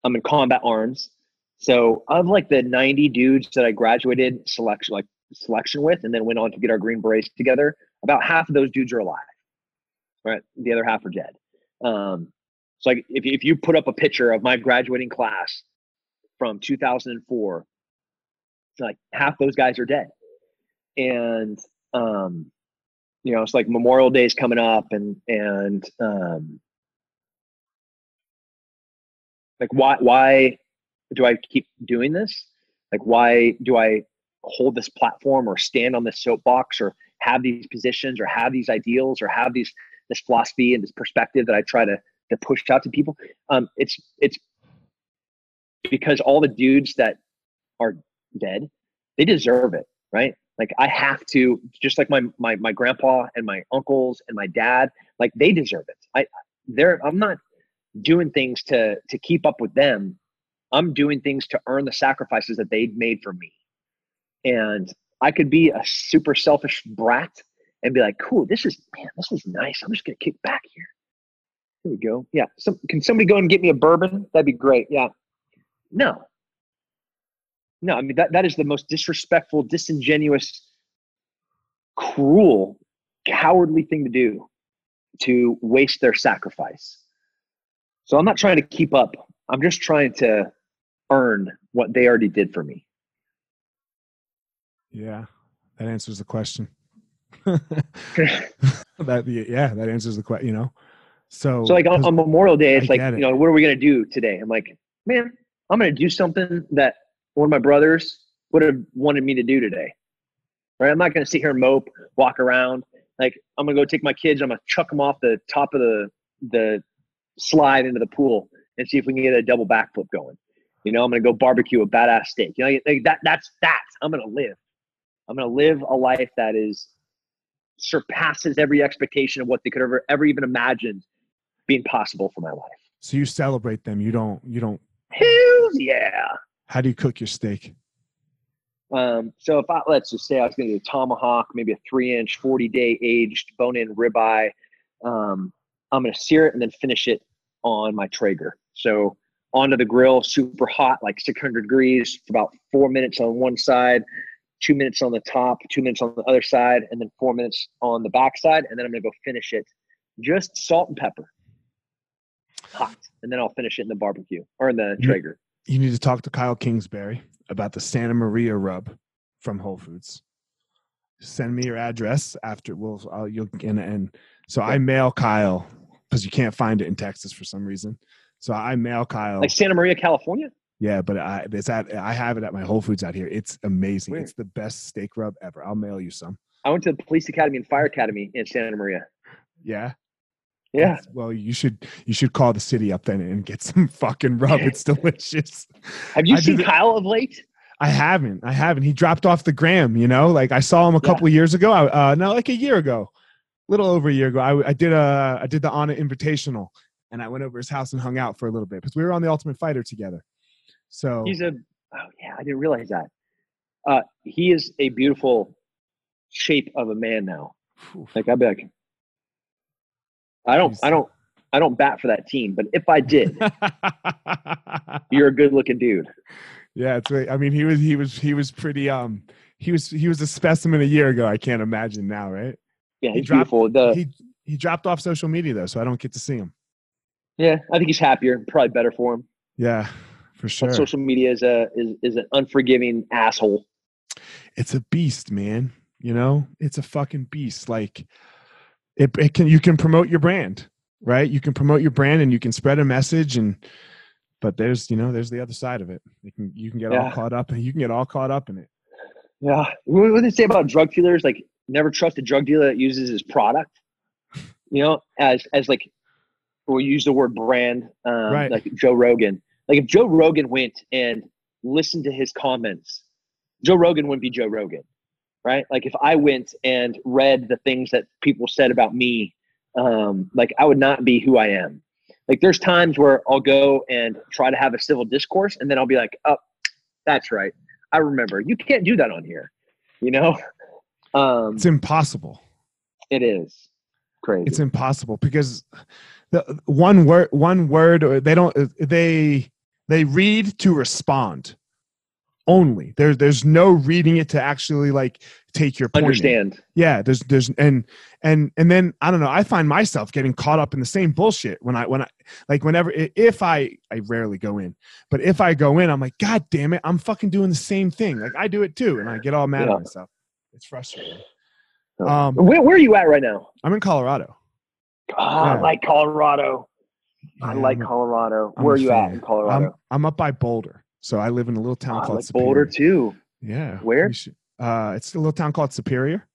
I'm in combat arms. So of like the 90 dudes that I graduated selection, like selection with, and then went on to get our green berets together, about half of those dudes are alive. Right. The other half are dead. Um, so like if, if you put up a picture of my graduating class from 2004, like half those guys are dead. And, um, you know, it's like Memorial Day is coming up and, and, um, like why, why do I keep doing this? Like, why do I hold this platform or stand on this soapbox or have these positions or have these ideals or have these, this philosophy and this perspective that I try to to push out to people. Um, it's it's because all the dudes that are dead, they deserve it, right? Like I have to, just like my my my grandpa and my uncles and my dad, like they deserve it. I they're I'm not doing things to to keep up with them. I'm doing things to earn the sacrifices that they've made for me. And I could be a super selfish brat and be like, cool, this is man, this is nice. I'm just gonna kick back here. Here we go. Yeah. So, can somebody go and get me a bourbon? That'd be great. Yeah. No. No, I mean that that is the most disrespectful, disingenuous, cruel, cowardly thing to do to waste their sacrifice. So I'm not trying to keep up. I'm just trying to earn what they already did for me. Yeah, that answers the question. that yeah, that answers the question. You know, so, so like on, on Memorial Day, it's I like, you know, what are we going to do today? I'm like, man, I'm going to do something that one of my brothers would have wanted me to do today. Right? I'm not going to sit here and mope, walk around. Like, I'm going to go take my kids. I'm going to chuck them off the top of the, the slide into the pool and see if we can get a double backflip going. You know, I'm going to go barbecue a badass steak. You know, like that, that's, that. I'm going to live. I'm going to live a life that is surpasses every expectation of what they could ever, ever even imagined being possible for my life. So you celebrate them. You don't. You don't. Hell yeah. How do you cook your steak? Um, so if I let's just say I was going to do a tomahawk, maybe a three inch, 40 day aged bone in ribeye, um, I'm going to sear it and then finish it on my Traeger. So onto the grill, super hot, like 600 degrees for about four minutes on one side, two minutes on the top, two minutes on the other side, and then four minutes on the back side. And then I'm going to go finish it just salt and pepper. Hot. And then I'll finish it in the barbecue or in the Traeger. You need to talk to Kyle Kingsbury about the Santa Maria rub from Whole Foods. Send me your address after we'll I'll, you'll and, and so I mail Kyle because you can't find it in Texas for some reason. So I mail Kyle like Santa Maria, California. Yeah, but I it's at I have it at my Whole Foods out here. It's amazing. Weird. It's the best steak rub ever. I'll mail you some. I went to the police academy and fire academy in Santa Maria. Yeah. Yeah. Well, you should you should call the city up then and get some fucking rub. It's delicious. Have you I seen Kyle of late? I haven't. I haven't. He dropped off the gram. You know, like I saw him a couple yeah. years ago. Uh, no, like a year ago, a little over a year ago. I, I did a I did the Honor Invitational, and I went over his house and hung out for a little bit because we were on the Ultimate Fighter together. So he's a oh yeah, I didn't realize that. Uh, he is a beautiful shape of a man now. Like I bet I don't, I don't, I don't bat for that team, but if I did, you're a good looking dude. Yeah, it's right. I mean, he was, he was, he was pretty, um, he was, he was a specimen a year ago. I can't imagine now, right? Yeah, he dropped. The, he, he dropped off social media though, so I don't get to see him. Yeah, I think he's happier. Probably better for him. Yeah, for sure. But social media is a is, is an unforgiving asshole. It's a beast, man. You know, it's a fucking beast. Like it, it can you can promote your brand right? You can promote your brand and you can spread a message and but there's you know there's the other side of it. You can you can get yeah. all caught up and you can get all caught up in it. Yeah. What do they say about drug dealers? Like never trust a drug dealer that uses his product? You know as as like we use the word brand um, right. like joe rogan. Like if joe rogan went and listened to his comments joe rogan wouldn't be joe rogan right? Like if I went and read the things that people said about me, um, like I would not be who I am. Like there's times where I'll go and try to have a civil discourse, and then I'll be like, "Oh, that's right. I remember. You can't do that on here." You know, um, it's impossible. It is crazy. It's impossible because the one word, one word, or they don't. They they read to respond only. There's there's no reading it to actually like take your point. Understand. In. Yeah, there's there's and and and then I don't know. I find myself getting caught up in the same bullshit when I when I like whenever if I I rarely go in, but if I go in, I'm like, God damn it, I'm fucking doing the same thing. Like I do it too, and I get all mad yeah. at myself. It's frustrating. Um, where where are you at right now? I'm in Colorado. Oh, yeah. I like Colorado. I like Colorado. I'm where are you fan. at in Colorado? I'm, I'm up by Boulder. So I live in a little town oh, called like Superior. Boulder too. Yeah. Where? Should, uh, it's a little town called Superior.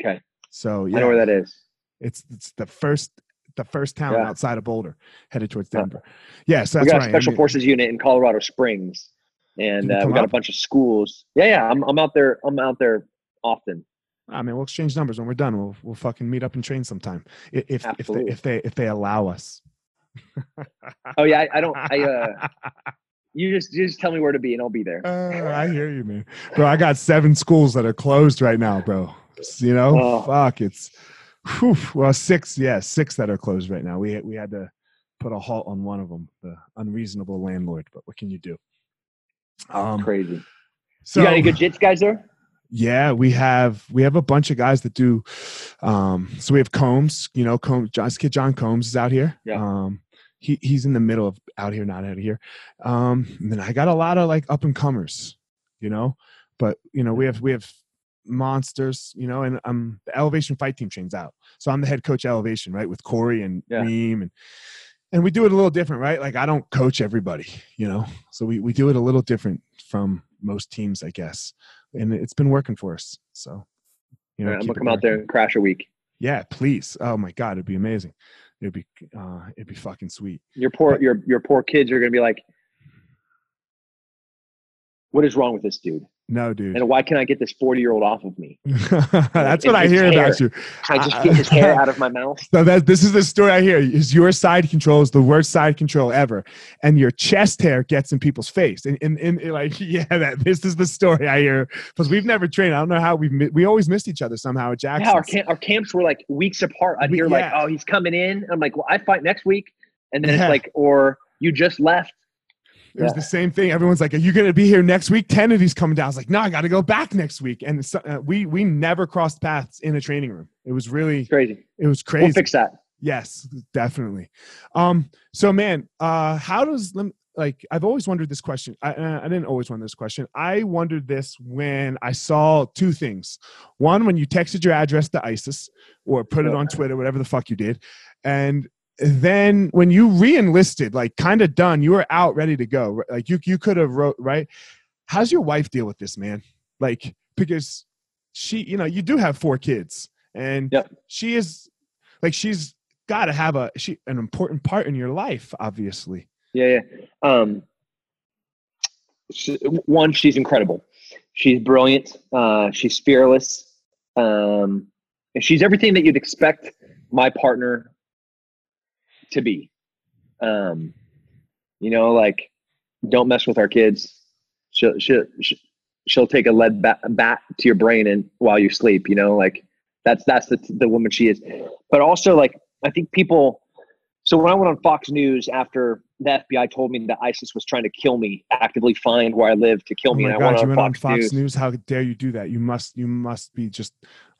Okay. So yeah, I know where that is. It's it's the first the first town yeah. outside of Boulder, headed towards Denver. Yeah, so that's we got a special forces unit in Colorado Springs, and uh, we got up? a bunch of schools. Yeah, yeah, I'm I'm out there. I'm out there often. I mean, we'll exchange numbers when we're done. We'll we'll fucking meet up and train sometime if Absolutely. if they if they if they allow us. oh yeah, I, I don't. I uh, You just you just tell me where to be and I'll be there. Uh, I hear you, man. Bro, I got seven schools that are closed right now, bro. You know, oh. fuck, it's whew, well six, yeah, six that are closed right now. We we had to put a halt on one of them, the unreasonable landlord. But what can you do? Um, crazy. So, you got any good jits guys there? Yeah, we have we have a bunch of guys that do. Um, so we have Combs, you know, Combs, John's kid John Combs is out here. Yeah. Um, he he's in the middle of out here, not out of here. Um, and then I got a lot of like up and comers, you know. But you know, we have we have monsters, you know, and um the elevation fight team trains out. So I'm the head coach elevation, right, with Cory and yeah. Reem and and we do it a little different, right? Like I don't coach everybody, you know. So we, we do it a little different from most teams, I guess. And it's been working for us. So you know, I'm gonna come out there and crash a week. Yeah, please. Oh my God, it'd be amazing it'd be uh, it'd be fucking sweet. Your poor your your poor kids are gonna be like, what is wrong with this dude? No, dude. And why can't I get this 40 year old off of me? That's what I hear hair. about you. Can I just uh, get his hair out of my mouth? So that this is the story I hear. Is your side control is the worst side control ever, and your chest hair gets in people's face. And, and, and like, yeah, that this is the story I hear because we've never trained. I don't know how we've, we always missed each other somehow at Jackson. Yeah, our, camp, our camps were like weeks apart. I'd hear like, oh, he's coming in. I'm like, well, I fight next week. And then Yeah. it's like, or you just left. It was Yeah. the same thing. Everyone's like, "Are you going to be here next week?" Tim Kennedy's coming down. I was like, "No, I got to go back next week." And so, uh, we we never crossed paths in a training room. It was really It's crazy. it was crazy. We'll fix that. Yes, definitely. Um, so man, uh, how does like I've always wondered this question. I, uh, I didn't always wonder this question. I wondered this when I saw two things. One, when you texted your address to ISIS or put it on Twitter, whatever the fuck you did, and then when you re-enlisted, like kind of done, you were out ready to go. Like you you could have wrote right. How's your wife deal with this, man? Like because she, you know, you do have four kids, and Yep. she is like she's got to have a she an important part in your life obviously Yeah, yeah. Um, she, one, she's incredible. She's brilliant. Uh, she's fearless. Um, and she's everything that you'd expect my partner to be. Um, you know, like don't mess with our kids. She'll she'll she'll- take a lead bat, bat to your brain and while you sleep. You know, like that's that's the the woman she is. But also, like I think people. So when I went on Fox News after the FBI told me that ISIS was trying to kill me, actively find where I live to kill oh me, and I god went you on went on Fox, fox News. news. how dare you do that you must you must be just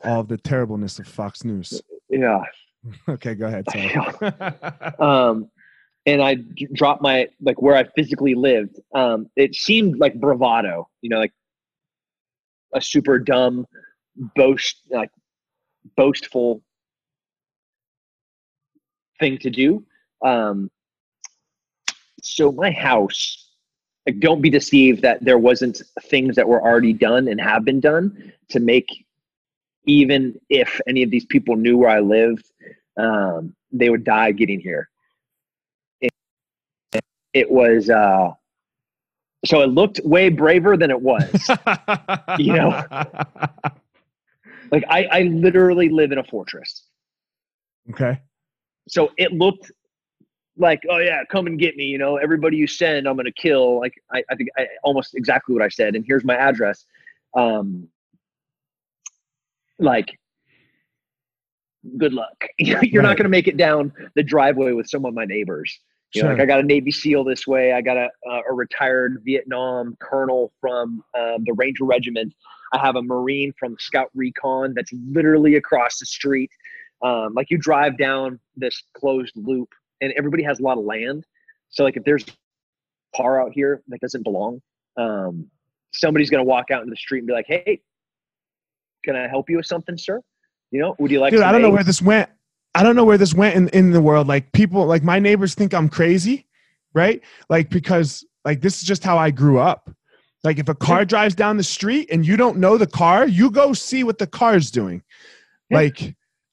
all the terribleness of fox news Yeah. okay go ahead um, and I dropped my like where I physically lived. Um, it seemed like bravado, you know, like a super dumb, boast like boastful thing to do. Um, so my house, like, don't be deceived that there wasn't things that were already done and have been done to make even if any of these people knew where I lived, um, they would die getting here. It, it was uh, so it looked way braver than it was. You know? like I, I literally live in a fortress. okay So it looked like, oh yeah, come and get me. You know, everybody you send, I'm gonna kill. Like I, I think I, almost exactly what I said. And here's my address. Um, like, good luck. You're Right. not gonna make it down the driveway with some of my neighbors. You know, like I got a Navy SEAL this way. I got a uh, a retired Vietnam colonel from um, the Ranger Regiment. I have a Marine from Scout Recon that's literally across the street. Um, like you drive down this closed loop, and everybody has a lot of land. So like if there's a car out here that doesn't belong, um, somebody's gonna walk out into the street and be like, "Hey, can I help you with something, sir? You know, would you like?" dude i don't know where this went i don't know where this went in, in the world like people like my neighbors think i'm crazy right like because like this is just how i grew up like if a car drives down the street and you don't know the car you go see what the car's doing Yeah. like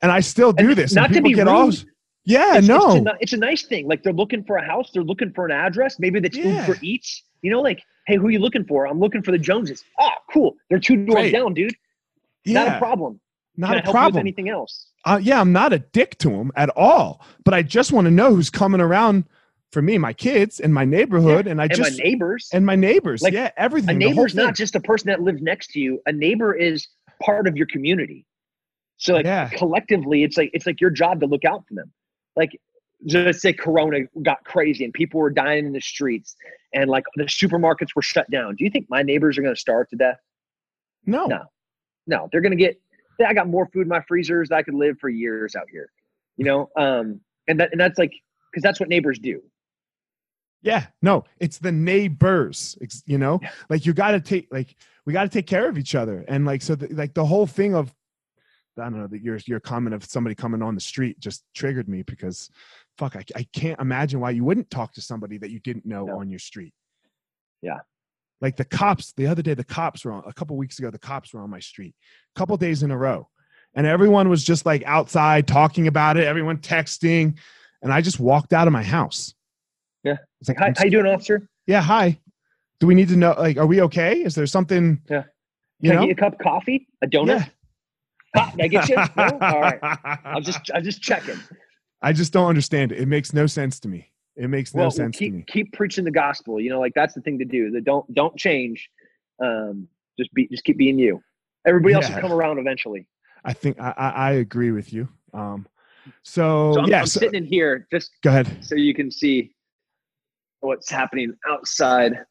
and i still do And this not to be get all rude. yeah it's, no it's, a, it's a nice thing. Like they're looking for a house, they're looking for an address. Maybe that's Yeah. Uber Eats. You know, like, hey, who are you looking for? I'm looking for the Joneses. Ah, cool. They're two doors Great. down, dude. Yeah Not a problem. not Can a help you with problem anything else? uh, yeah, I'm not a dick to them at all, but I just want to know who's coming around for me, my kids, and my neighborhood, and I and just my neighbors. and my neighbors. Like, yeah, everything. a neighbor's not just a person that lives next to you. A neighbor is part of your community. So like Yeah. collectively, it's like it's like your job to look out for them. Like just say Corona got crazy and people were dying in the streets and like the supermarkets were shut down. Do you think my neighbors are going to starve to death? no. No. No, they're gonna get. I got more food in my freezers that I could live for years out here. You know, um, and that and that's like because that's what neighbors do. Yeah, no, it's the neighbors. You know, Yeah. like you got to take like we got to take care of each other, and like so, the, like the whole thing of I don't know that your your comment of somebody coming on the street just triggered me because fuck, I, I can't imagine why you wouldn't talk to somebody that you didn't know No. on your street. Yeah. Like the cops, the other day, the cops were on, a couple weeks ago, the cops were on my street, a couple days in a row. And everyone was just like outside talking about it, everyone texting. And I just walked out of my house. Yeah. It's like, Hi, I'm how you doing, officer? yeah, hi. Do we need to know? Like, are we okay? Is there something? Yeah. You Can know? I get you a cup of coffee? A donut? Yeah. I get you? No? All right. I'm just I'm just checking. I just don't understand it. It makes no sense to me. It makes no well, sense keep keep preaching the gospel. You know, like that's the thing to do. That don't don't change. Um, just be just keep being you. Everybody else Yeah. will come around eventually. I think I, I, I agree with you. Um, so, So I'm, yeah, I'm so- sitting in here just go ahead. so you can see what's happening outside.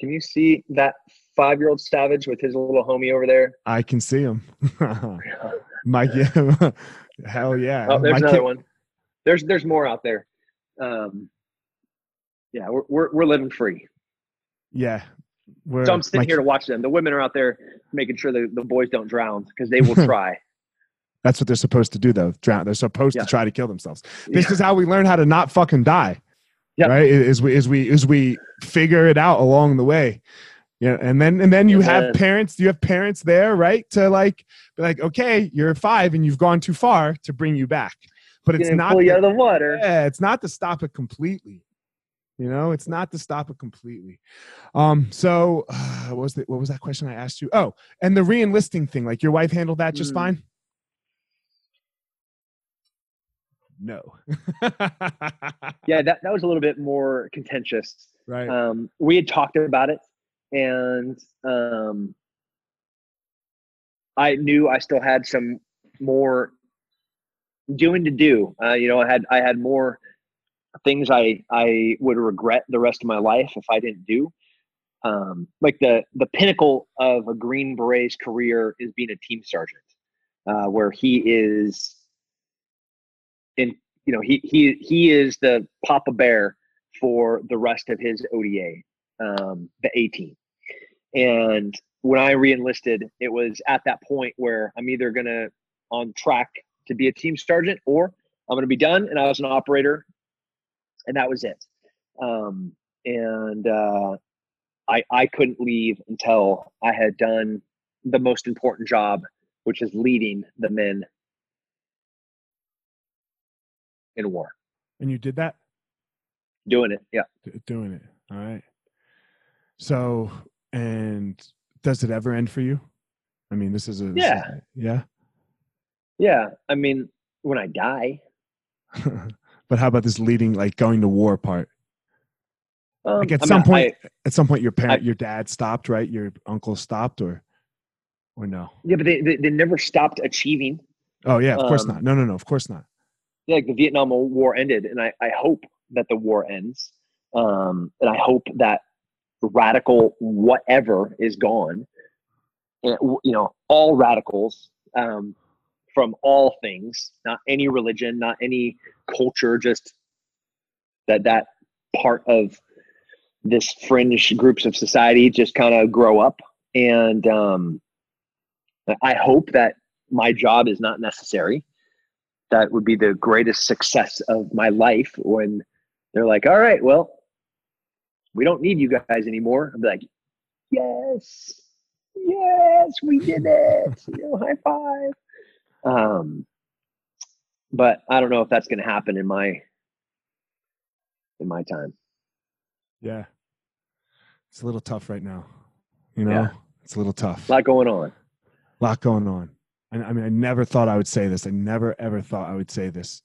Can you see that five year old savage with his little homie over there? I can see him. Mike, yeah, hell yeah. Oh, there's My another kid- one. There's there's more out there. Um, yeah, we're, we're we're living free. Yeah, we're, So I'm sitting my here to watch them. The women are out there making sure the, the boys don't drown because they will try. That's what they're supposed to do, though. Drown. They're supposed Yeah. to try to kill themselves. This Yeah. is how we learn how to not fucking die. Yep. Right? Is we is we is we figure it out along the way. Yeah, and then and then you And have parents. You have parents there, right? To like be like, okay, you're five and you've gone too far to bring you back. But it's not. pull you the- out of the water. yeah, it's not to stop it completely. You know, it's not to stop it completely. Um, so uh, what was the, what was that question I asked you? Oh, and the re-enlisting thing, like your wife handled that just Mm. fine? No. Yeah, that, that was a little bit more contentious. right. Um, we had talked about it, and um, I knew I still had some more doing to do. Uh, you know, I had I had more things I I would regret the rest of my life if I didn't do. Um, like the the pinnacle of a Green Beret's career is being a team sergeant, uh, where he is in you know he he he is the Papa Bear for the rest of his ODA, um, the A team. And when I reenlisted, it was at that point where I'm either gonna on track to be a team sergeant or I'm gonna be done. And I was an operator, and that was it. Um, and uh, I I couldn't leave until I had done the most important job, which is leading the men in war. and you did that? Doing it, yeah. D- doing it. All right. So, and does it ever end for you? I mean, this is a this is- Yeah. yeah. Yeah, I mean, when I die, but how about this leading, like going to war part? um, Like at I some mean, point, I- at some point, your parent, I- your dad stopped, right? Your uncle stopped, or, or no? yeah, but they, they they never stopped achieving. Oh yeah, of course Um, not. No, no, no, of course not. Yeah, like the Vietnam War ended, and I I hope that the war ends, um, and I hope that radical whatever is gone. And, you know, all radicals um, from all things, not any religion, not any culture, just that that part of this fringe groups of society just kind of grow up. And um, i hope that my job is not necessary. That would be the greatest success of my life when they're like all right well we don't need you guys anymore. I'm like yes yes we did it. You know, high five um but i don't know if that's going to happen in my in my time Yeah, it's a little tough right now. You know, Yeah. it's a little tough. a lot going on A lot going on. And I mean, I never thought I would say this. I never ever thought I would say this.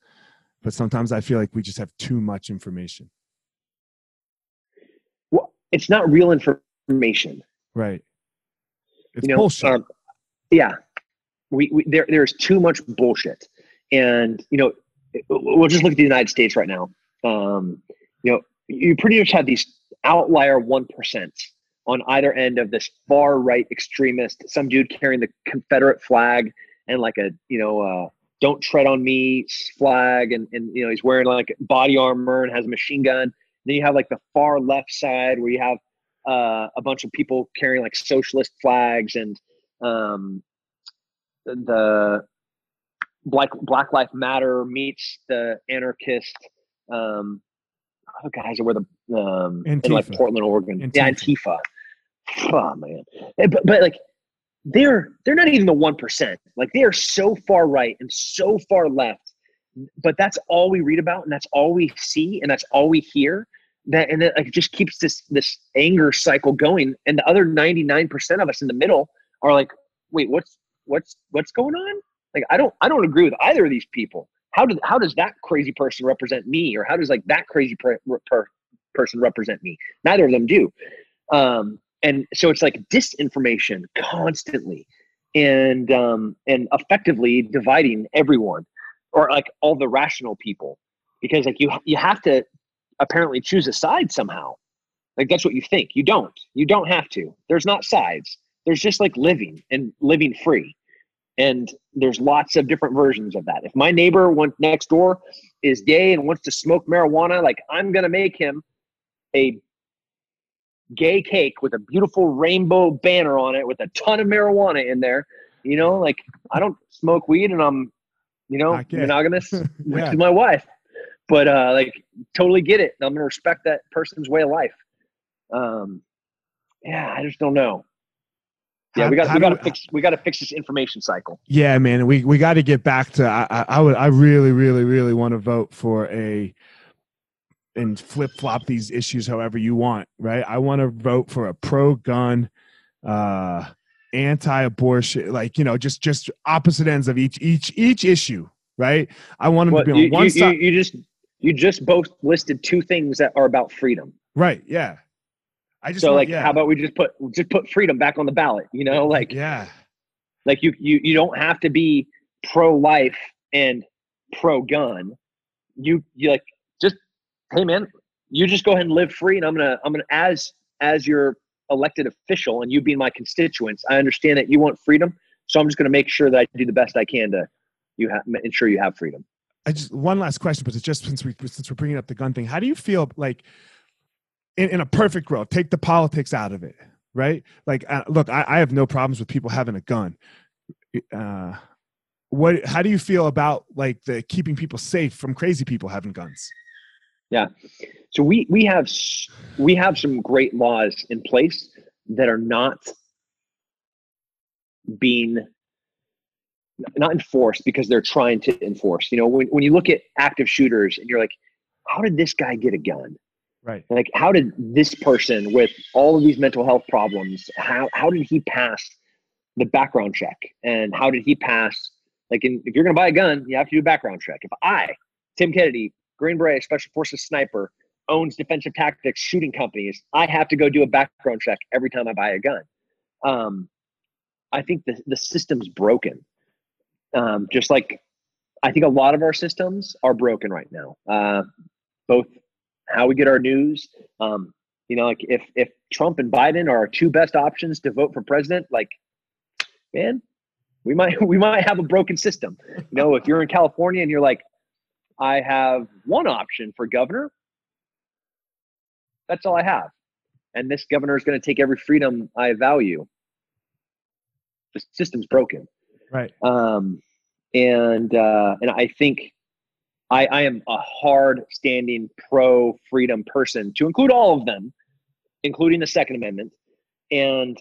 But sometimes I feel like we just have too much information. well it's not real information Right. It's you know bullshit. um, yeah we, we there there's too much bullshit. And you know we'll just look at the united states right now. Um, you know you pretty much have these outlier 1% on either end of this far right extremist some dude carrying the confederate flag and like a you know uh, don't tread on me flag and, and you know he's wearing like body armor and has a machine gun. Then you have like the far left side where you have uh, a bunch of people carrying like socialist flags and um, the black Black Life Matter meets the anarchist um, that wear the um, in like Portland, Oregon. Yeah, Antifa. Antifa. Oh man, Eh, but, but like they're they're not even the one percent. Like they are so far right and so far left. But that's all we read about, and that's all we see, and that's all we hear. that and it like just keeps this this anger cycle going and the other 99% of us in the middle are like wait what's what's what's going on like i don't i don't agree with either of these people how does how does that crazy person represent me or how does like that crazy per, per, person represent me neither of them do um and so it's like disinformation constantly and um and effectively dividing everyone or like all the rational people because like you you have to apparently choose a side somehow. Like that's what you think. You don't. You don't have to. There's not sides. There's just like living and living free. And there's lots of different versions of that. If my neighbor went next door is gay and wants to smoke marijuana, like I'm gonna make him a gay cake with a beautiful rainbow banner on it with a ton of marijuana in there. You know, like I don't smoke weed and I'm, you know, monogamous yeah. with my wife but uh, like totally get it. I'm gonna respect that person's way of life. Um, yeah, I just don't know. Yeah, we got we got to fix we got to fix this information cycle. Yeah, man, we we got to get back to. I, I would I really really really want to vote for a and flip flop these issues however you want, right? I want to vote for a pro gun, uh, anti abortion, like you know, just just opposite ends of each each each issue, right? I want them well, to be on one you, side. You, you just you just both listed two things that are about freedom. Right. Yeah. I just so want, like, yeah. how about we just put just put freedom back on the ballot? You know, like yeah, like you you you don't have to be pro life and pro gun. You you like just hey man, you just go ahead and live free, and I'm gonna I'm gonna as as your elected official and you being my constituents, I understand that you want freedom, so I'm just gonna make sure that I do the best I can to you have ensure you have freedom. I just one last question, but it's just since we since we're bringing up the gun thing. How do you feel like in, in a perfect world? Take the politics out of it, right? Like, uh, look, I, I, have no problems with people having a gun. Uh, what? How do you feel about like the keeping people safe from crazy people having guns? Yeah, so we we have we have some great laws in place that are not being not enforced because they're trying to enforce. You know, when, when you look at active shooters and you're like, how did this guy get a gun? Right. Like, how did this person with all of these mental health problems, how, how did he pass the background check? And how did he pass, like, in, if you're going to buy a gun, you have to do a background check. If I, Tim Kennedy, Green Beret, Special Forces sniper, owns defensive tactics shooting companies, I have to go do a background check every time I buy a gun. Um, I think the, the system's broken um, just like I think a lot of our systems are broken right now. Uh, both how we get our news. Um, you know, like if if Trump and Biden are our two best options to vote for president, like, man, we might we might have a broken system. You know, if you're in California and you're like, I have one option for governor, that's all I have, and this governor is going to take every freedom I value. The system's broken. Right. Um, and uh, and I think I, I am a hard standing pro freedom person to include all of them, including the Second Amendment. And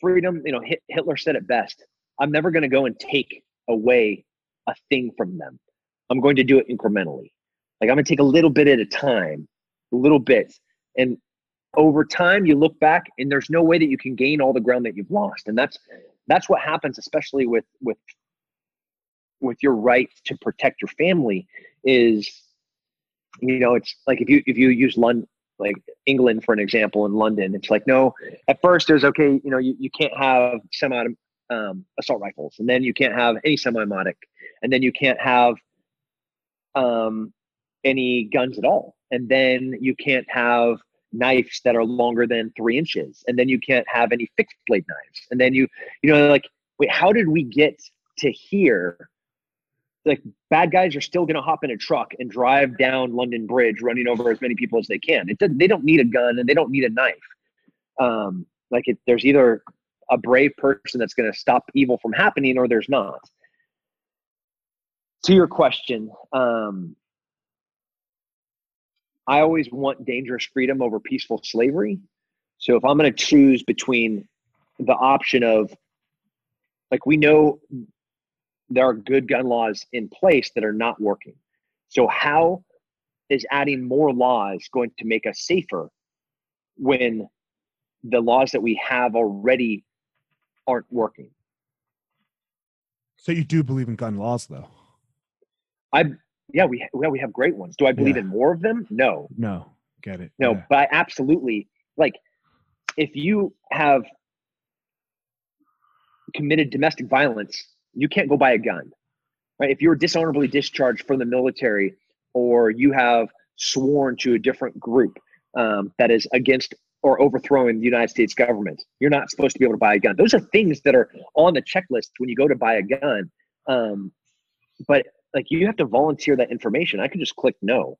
freedom, you know, Hitler said it best. I'm never going to go and take away a thing from them. I'm going to do it incrementally. Like I'm going to take a little bit at a time, a little bit. And over time you look back and there's no way that you can gain all the ground that you've lost and that's that's what happens especially with with with your right to protect your family is you know it's like if you if you use london like england for an example in london it's like no at first there's okay you know you, you can't have semi um, assault rifles and then you can't have any semi-automatic and then you can't have um, any guns at all and then you can't have knives that are longer than three inches and then you can't have any fixed blade knives and then you you know like wait how did we get to here like bad guys are still going to hop in a truck and drive down london bridge running over as many people as they can. It they don't need a gun and they don't need a knife. Um like it, there's either a brave person that's going to stop evil from happening or there's not. To your question um I always want dangerous freedom over peaceful slavery. So if I'm going to choose between the option of, like, we know there are good gun laws in place that are not working. So how is adding more laws going to make us safer when the laws that we have already aren't working? So you do believe in gun laws, though? I yeah we yeah we have great ones. Do I believe yeah. in more of them? No. No. Get it. No, yeah. but I absolutely like if you have committed domestic violence, you can't go buy a gun. Right? If you're dishonorably discharged from the military or you have sworn to a different group um, that is against or overthrowing the United States government, you're not supposed to be able to buy a gun. Those are things that are on the checklist when you go to buy a gun. Um, but like you have to volunteer that information. I could just click no.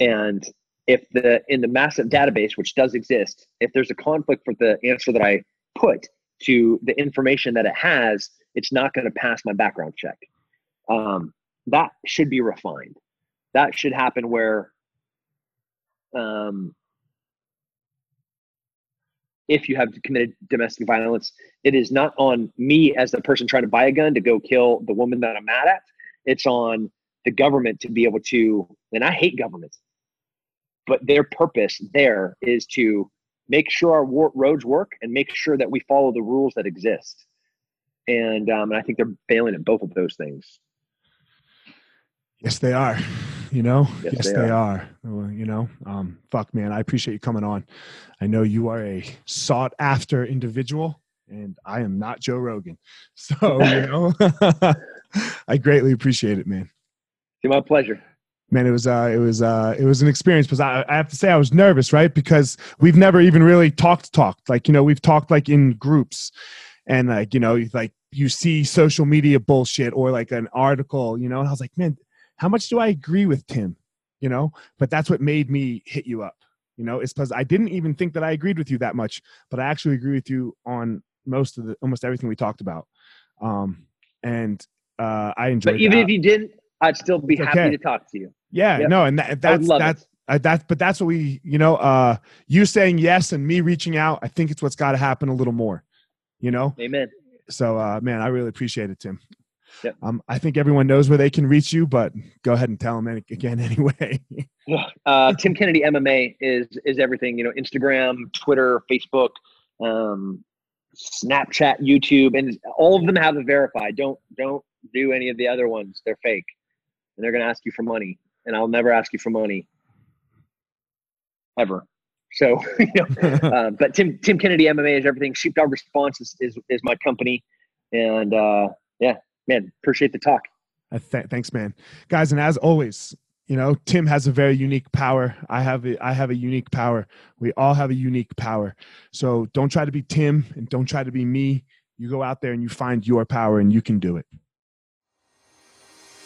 And if the in the massive database, which does exist, if there's a conflict for the answer that I put to the information that it has, it's not going to pass my background check. Um, that should be refined. That should happen where um, if you have committed domestic violence, it is not on me as the person trying to buy a gun to go kill the woman that I'm mad at. It's on the government to be able to, and I hate governments, but their purpose there is to make sure our roads work and make sure that we follow the rules that exist. And, um, and I think they're failing at both of those things. Yes, they are. You know, yes, yes they, they, are. are. You know, um, fuck, man, I appreciate you coming on. I know you are a sought after individual, and I am not Joe Rogan. So, you know, I greatly appreciate it, man. It's my pleasure man it was uh it was uh it was an experience because I, I have to say i was nervous right because we've never even really talked talked like you know we've talked like in groups and like you know like you see social media bullshit or like an article you know and i was like man how much do I agree with Tim? You know, but that's what made me hit you up. You know, it's because I didn't even think that I agreed with you that much, but I actually agree with you on most of the almost everything we talked about. Um, and uh, I enjoyed. But even that. if you didn't, I'd still be happy to talk to you. Yeah, yep. no, and that, that's that's uh, that's but that's what we you know uh you saying yes and me reaching out i think it's what's got to happen a little more you know amen so uh man i really appreciate it tim Yep. Um, I think everyone knows where they can reach you, but go ahead and tell them again anyway. uh, Tim Kennedy MMA is is everything. You know, Instagram, Twitter, Facebook, um, Snapchat, YouTube, and all of them have a verified. Don't don't do any of the other ones. They're fake, and they're going to ask you for money. And I'll never ask you for money, ever. So, you know, uh, but Tim Tim Kennedy MMA is everything. Sheepdog Response is is, is my company, and uh, yeah, man, appreciate the talk. Uh, th- thanks, man. Guys, and as always, you know, Tim has a very unique power. I have a, I have a unique power. We all have a unique power. So don't try to be Tim and don't try to be me. You go out there and you find your power and you can do it.